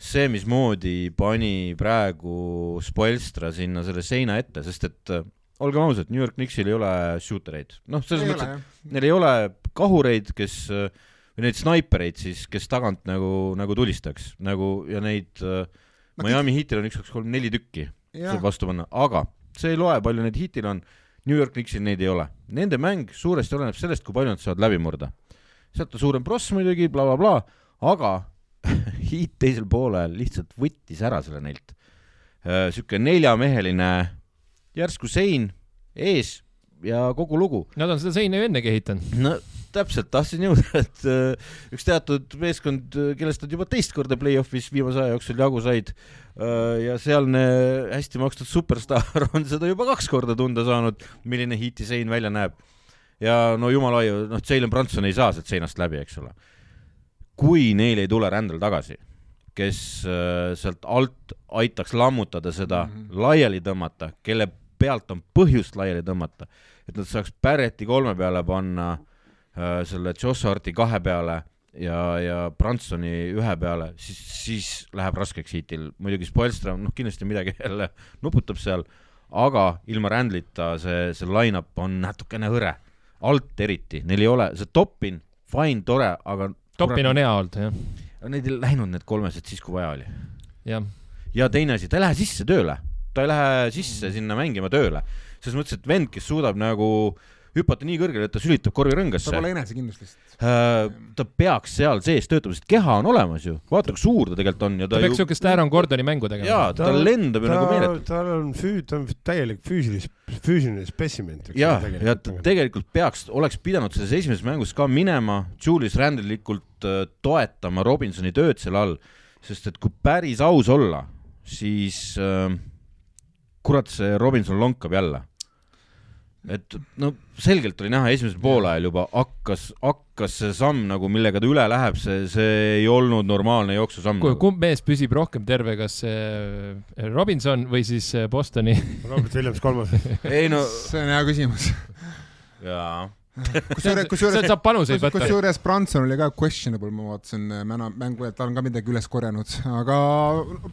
see, mismoodi pani praegu Spoelstra sinna selle seina ette, sest et äh, olgem ausad, New York Knicksil ei ole shooter eid, noh, selles ei mõttes, et neil ei ole kahureid, kes äh, või neid snaipereid siis, kes tagant nagu, nagu tulistaks, nagu ja neid äh, Miami Heatil on üks, kaks, kolm, neli tükki saab vastu panna, aga see ei loe, palju neid Heatil on. New York Knicksil neid ei ole. Nende mäng suuresti oleneb sellest, kui palju nad saavad läbi murda. sealt on suurem pross muidugi bla,, blablabla, aga [LAUGHS] Heat teisel poolel lihtsalt võttis ära selle neilt. Äh, sihuke neljameheline järsku sein ees ja kogu lugu. Nad on seda seina ju ennegi ehitanud. no täpselt, tahtsin jõuda, [LAUGHS] et uh, üks teatud meeskond, kellest nad juba teist korda play-off'is viimase aja jooksul jagu said uh, ja sealne hästi makstud superstaar [LAUGHS] on seda juba kaks korda tunda saanud, milline Heati sein välja näeb. ja no jumala hoiu, noh, Jalen Branson ei saa sealt seinast läbi, eks ole kui neil ei tule rändel tagasi, kes äh, sealt alt aitaks lammutada seda mm, -hmm. laiali tõmmata, kelle pealt on põhjust laiali tõmmata, et nad saaks Barretti kolme peale panna äh,, selle Jossarti kahe peale ja, ja Bransoni ühe peale, siis, siis läheb raskeks hiitil. muidugi Spoelstra, noh, kindlasti midagi [LAUGHS] jälle nuputab seal, aga ilma rändlita see, see line-up on natukene hõre. alt eriti, neil ei ole, see Toppin, fine, tore, aga Topin on hea olnud, jah. Need ei läinud need kolmesed siis, kui vaja oli. jah. ja teine asi, ta ei lähe sisse tööle, ta ei lähe sisse sinna mängima tööle, selles mõttes, et vend, kes suudab nagu hüpata nii kõrgele, et ta sülitab korvi rõngasse. tal pole enesekindlust lihtsalt äh,. ta peaks seal sees töötama, sest keha on olemas ju, vaata kui suur ta tegelikult on ja ta, ta peaks ju... Aaron Gordoni mängu tegema. jaa, ta, ta lendab ju nagu meeletult. tal on füü-, ta on täielik füüsilis-, füüsiline spessimen. jaa, ja ta tegelikult peaks, oleks pidanud selles esimeses mängus ka minema Julius Randlikult äh, toetama Robinsoni tööd seal all, sest et kui päris aus olla, siis äh, kurat, see Robinson lonkab jälle et no selgelt oli näha esimesel poolajal juba hakkas, hakkas see samm nagu, millega ta üle läheb, see, see ei olnud normaalne jooksusamm. Nagu. kumb mees püsib rohkem terve, kas äh, Robinson või siis äh, Bostoni Robert Williams kolmas ei no see on hea küsimus jaa kusjuures, kusjuures, kusjuures Branson oli ka questionable, ma vaatasin äh, mängu, et ta on ka midagi üles korjanud, aga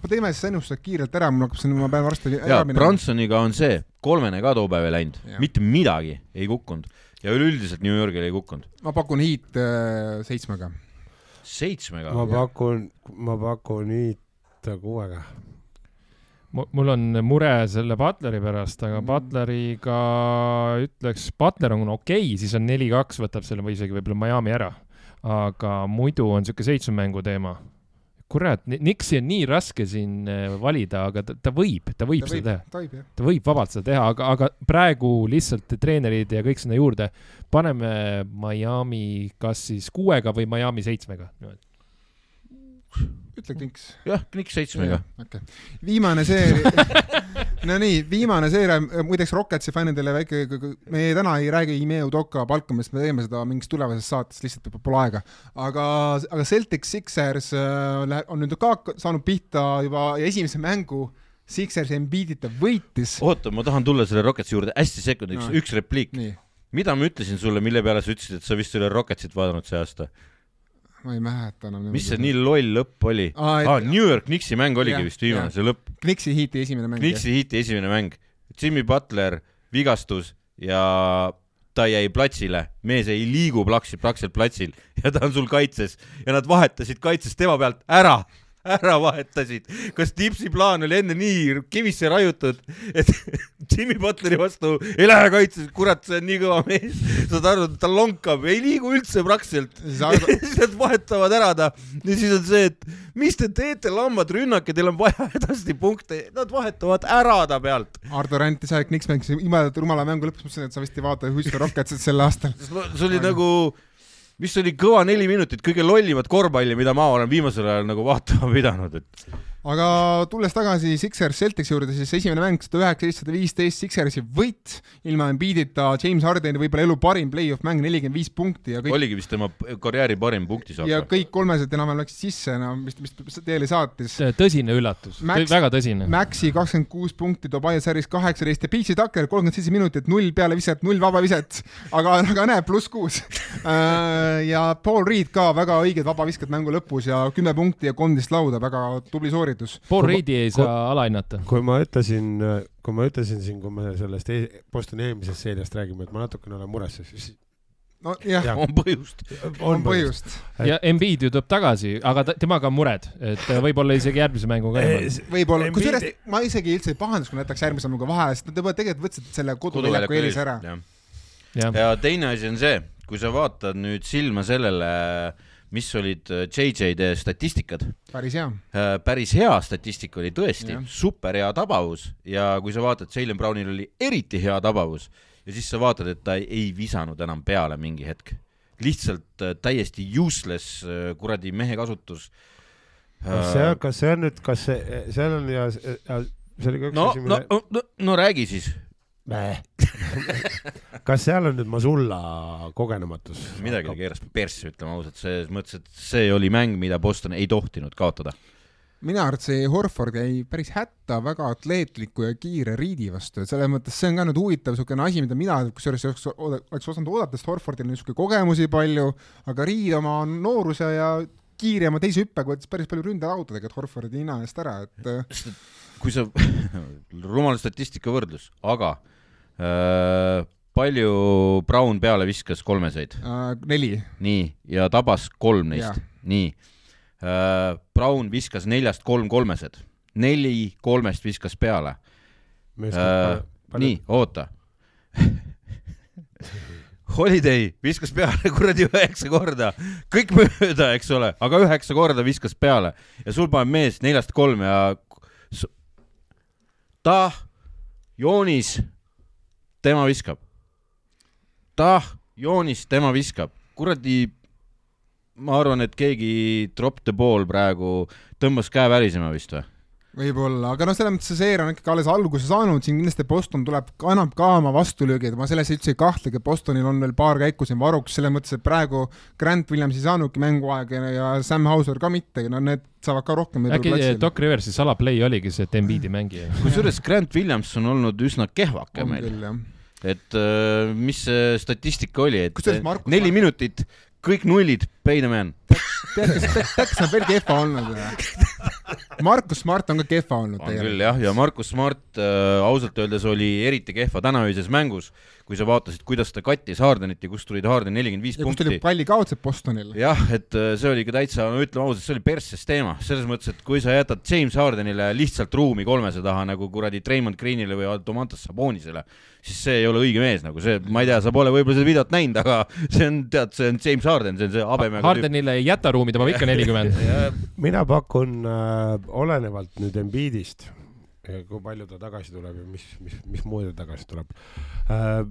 teeme siis ennustused kiirelt ära, mul hakkab siin, ma pean varsti ära minema. Bransoniga on see, kolmene ka too päev ei läinud, mitte midagi ei kukkunud ja üleüldiselt New Yorgil ei kukkunud. ma pakun Heat äh, seitsmega. seitsmega? ma pakun, ma pakun Heat kuuega mul on mure selle Butleri pärast, aga mm. Butleriga ütleks, Butler on okei okay,, siis on neli-kaks, võtab selle või isegi võib-olla Miami ära. aga muidu on niisugune seitsme mängu teema. kurat, Nixi on nii raske siin äh, valida, aga ta, ta võib, ta võib ta seda võib, teha. ta võib vabalt seda teha, aga, aga praegu lihtsalt treenerid ja kõik sinna juurde, paneme Miami kas siis kuuega või Miami seitsmega ütle Knicks. jah, Knicks seitsmega. okei okay., viimane seeria [LAUGHS] no nii, viimane seeria, muideks Rocketsi fännidele väike, me täna ei räägi Ime Udoka palkamist, me teeme seda mingis tulevases saates, lihtsalt pole aega. aga, aga Celtic Sixers äh, on nüüd ka saanud pihta juba esimese mängu Sixers Embiidita võitis. oota, ma tahan tulla selle Rocketsi juurde hästi sekundiks no., üks repliik. mida ma ütlesin sulle, mille peale sa ütlesid, et sa vist ei ole Rocketsit vaadanud see aasta? Ma ei mäleta enam. mis see nii loll lõpp oli? aa, New York Knicksi mäng oligi ja, vist viimane, see lõpp. Knicksi hiiti esimene mäng. Knicksi hiiti esimene mäng. Jimmy Butler vigastus ja ta jäi platsile, mees ei liigu plaks, praktiliselt platsil [LAUGHS] ja ta on sul kaitses ja nad vahetasid kaitses tema pealt ära ära vahetasid. kas Tipsi plaan oli enne nii kivisse raiutud, et [LAUGHS] Jimmy Butleri vastu ei lähe kaitses, kurat, see on nii kõva mees, saad aru, ta lonkab, ei liigu üldse praktiliselt. siis [LAUGHS] nad vahetavad ära ta ja siis on see, et mis te teete, lambad, rünnake, teil on vaja [LAUGHS] edasi punkte, nad vahetavad ära ta pealt. Ardo Ränd, sa oled Knicks mängis imedat rumala mängu lõpus, mõtlesin, et sa vist ei vaata Houston Rocketsit sel aastal. see oli Aga. nagu mis oli kõva neli minutit, kõige lollimat korvpalli, mida ma olen viimasel ajal nagu vaatama pidanud, et aga tulles tagasi Sixers Celticsi juurde, siis esimene mäng sada üheksateist, sada viisteist Sixersi võit ilma Embiidita, James Hardeni võib-olla elu parim play-off mäng, nelikümmend viis punkti ja kõik oligi vist tema karjääri parim punktisaak. ja kõik kolmesed enam-vähem läksid sisse, no mis, mis teele saatis. tõsine üllatus, väga tõsine. Maxi kakskümmend kuus punkti, Tobias Harris kaheksateist ja PJ Tucker kolmkümmend seitse minutit, null peale viset, null vaba viset, aga, aga näe, pluss kuus äh, ja Paul Reed ka väga õiged vabavisked mängu lõpus ja kümme punkti ja kolmteist lauda, väga tubli sooritus sooritus. Paul Reidi ei saa alahinnata. kui ma ütlesin, kui ma ütlesin siin, kui me sellest e Bostoni eelmisest seeriast räägime, et ma natukene olen mures, siis nojah ja., on põhjust. on põhjust. ja Embiid ju tuleb tagasi, aga ta, temaga on mured, et võib-olla isegi järgmise mängu ka niimoodi. võib-olla, kusjuures ma isegi üldse ei pahandaks, kui nad jätaks järgmise mänguga vahele, sest nad juba tegelikult võtsid selle koduväljaku eelise ära. ja teine asi on see, kui sa vaatad nüüd silma sellele äh, mis olid JJ-de äh, statistikad. päris hea. Äh, päris hea statistika oli tõesti, super hea tabavus ja kui sa vaatad, Jalen Brownil oli eriti hea tabavus ja siis sa vaatad, et ta ei visanud enam peale mingi hetk. lihtsalt äh, täiesti useless kuradi mehe kasutus. kas see, kas see on nüüd, kas see, seal on ja, ja see oli ka üks no, asi, mille no, no, no räägi siis [LAUGHS] kas seal on nüüd Masulla kogenematus? midagi keeras persse, ütleme ausalt, selles mõttes, et see oli mäng, mida Boston ei tohtinud kaotada. minu arvates see Horford jäi päris hätta väga atleetliku ja kiire riidi vastu, et selles mõttes see on ka nüüd huvitav niisugune asi, mida mina kusjuures oleks, oleks osanud oodata, sest Horfordil on niisugune kogemusi palju, aga Riid oma nooruse ja kiirema teise hüppega võttis päris palju ründelauda tegelikult Horfordi nina eest ära, et kui sa [LAUGHS] rumal statistika võrdlus, aga Äh, palju Brown peale viskas kolmeseid uh,? neli. nii, ja tabas kolm neist, nii uh,. Brown viskas neljast kolm kolmesed, neli kolmest viskas peale. Uh, nii, oota Holiday viskas peale [LAUGHS] kuradi üheksa korda, kõik mööda, eks ole, aga üheksa korda viskas peale ja sul paneb mees neljast kolm ja ta, joonis tema viskab. tah, joonis, tema viskab. kuradi, ma arvan, et keegi drop the ball praegu tõmbas käe värisema vist või? Võib-olla, aga noh, selles mõttes see seeria on ikkagi alles alguse saanud, siin kindlasti Boston tuleb, annab ka oma vastulöögid, ma selles üldse ei kahtlegi, Bostonil on veel paar käiku siin varuks, selles mõttes, et praegu Grant Williams ei saanudki mänguaega ja Sam Hauser ka mitte, no need saavad ka rohkem äkki Doc Riversi salaplay oligi see, et Embiidi mängija? kusjuures Grant Williams on olnud üsna kehvake on meil. et äh, mis see statistika oli, et neli minutit, kõik nullid, Peineman. tead, kas, tead, kas ta on veel kehva olnud või? Markus Smart on ka kehva olnud. on küll jah, ja Markus Smart äh, ausalt öeldes oli eriti kehva tänaöises mängus, kui sa vaatasid, kuidas ta kattis Hardenit ja kust tulid Harden nelikümmend viis punkti. kust tuli palli kaotsed Bostonile. jah, et äh, see oli ka täitsa, no ütleme ausalt, see oli persses teema, selles mõttes, et kui sa jätad James Hardenile lihtsalt ruumi kolmese taha nagu kuradi Treimond Greenile või Domantas Sabonisele, siis see ei ole õige mees nagu see, ma ei tea, sa pole võib-olla seda videot näinud, aga [LAUGHS] see on, tead, see on James Harden, see on see habemega Hardenile ei jäta ruumi, ta paneb ikka nelikümmend [LAUGHS] mina pakun äh, olenevalt nüüd Embiidist, kui palju ta tagasi tuleb ja mis, mis, mismoodi ta tagasi tuleb äh,,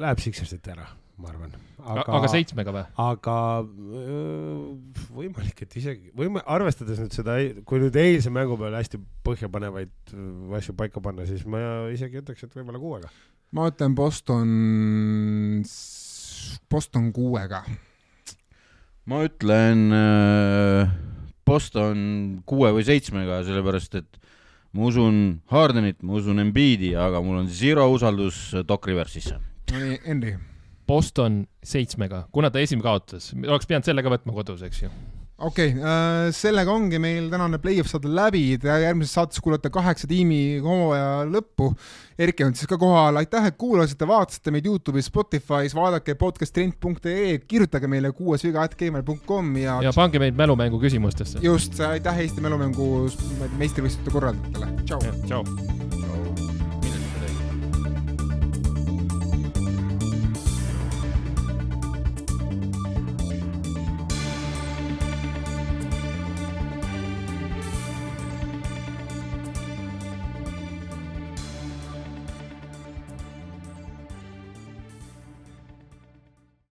läheb Sixersit ära, ma arvan. aga, aga seitsmega või? aga äh, võimalik, et isegi, võime, arvestades nüüd seda, kui nüüd eilse mängu peale hästi põhjapanevaid äh, asju paika panna, siis ma isegi ütleks, et võib-olla kuuega. ma ütlen Boston, Boston kuuega. Ma ütlen äh, Boston kuue või seitsmega, sellepärast et ma usun Hardenit, ma usun Embiidi, aga mul on zero usaldus Doc Riversisse. no nii, Henri Boston seitsmega, kuna ta esim kaotas, oleks pidanud selle ka võtma kodus, eks ju okei okay, äh,, sellega ongi meil tänane play-off saade läbi, järgmises saates kuulate kaheksa tiimi hooaja lõppu. Erki on siis ka kohal, aitäh, et kuulasite, vaatasite meid Youtube'is, Spotify's, vaadake podcasttrend.ee, kirjutage meile kuuesviga.gmail.com ja ja pange meid mälumängu küsimustesse. just, aitäh Eesti Mälumängu meistrivõistluste korraldajatele, tšau. tšau.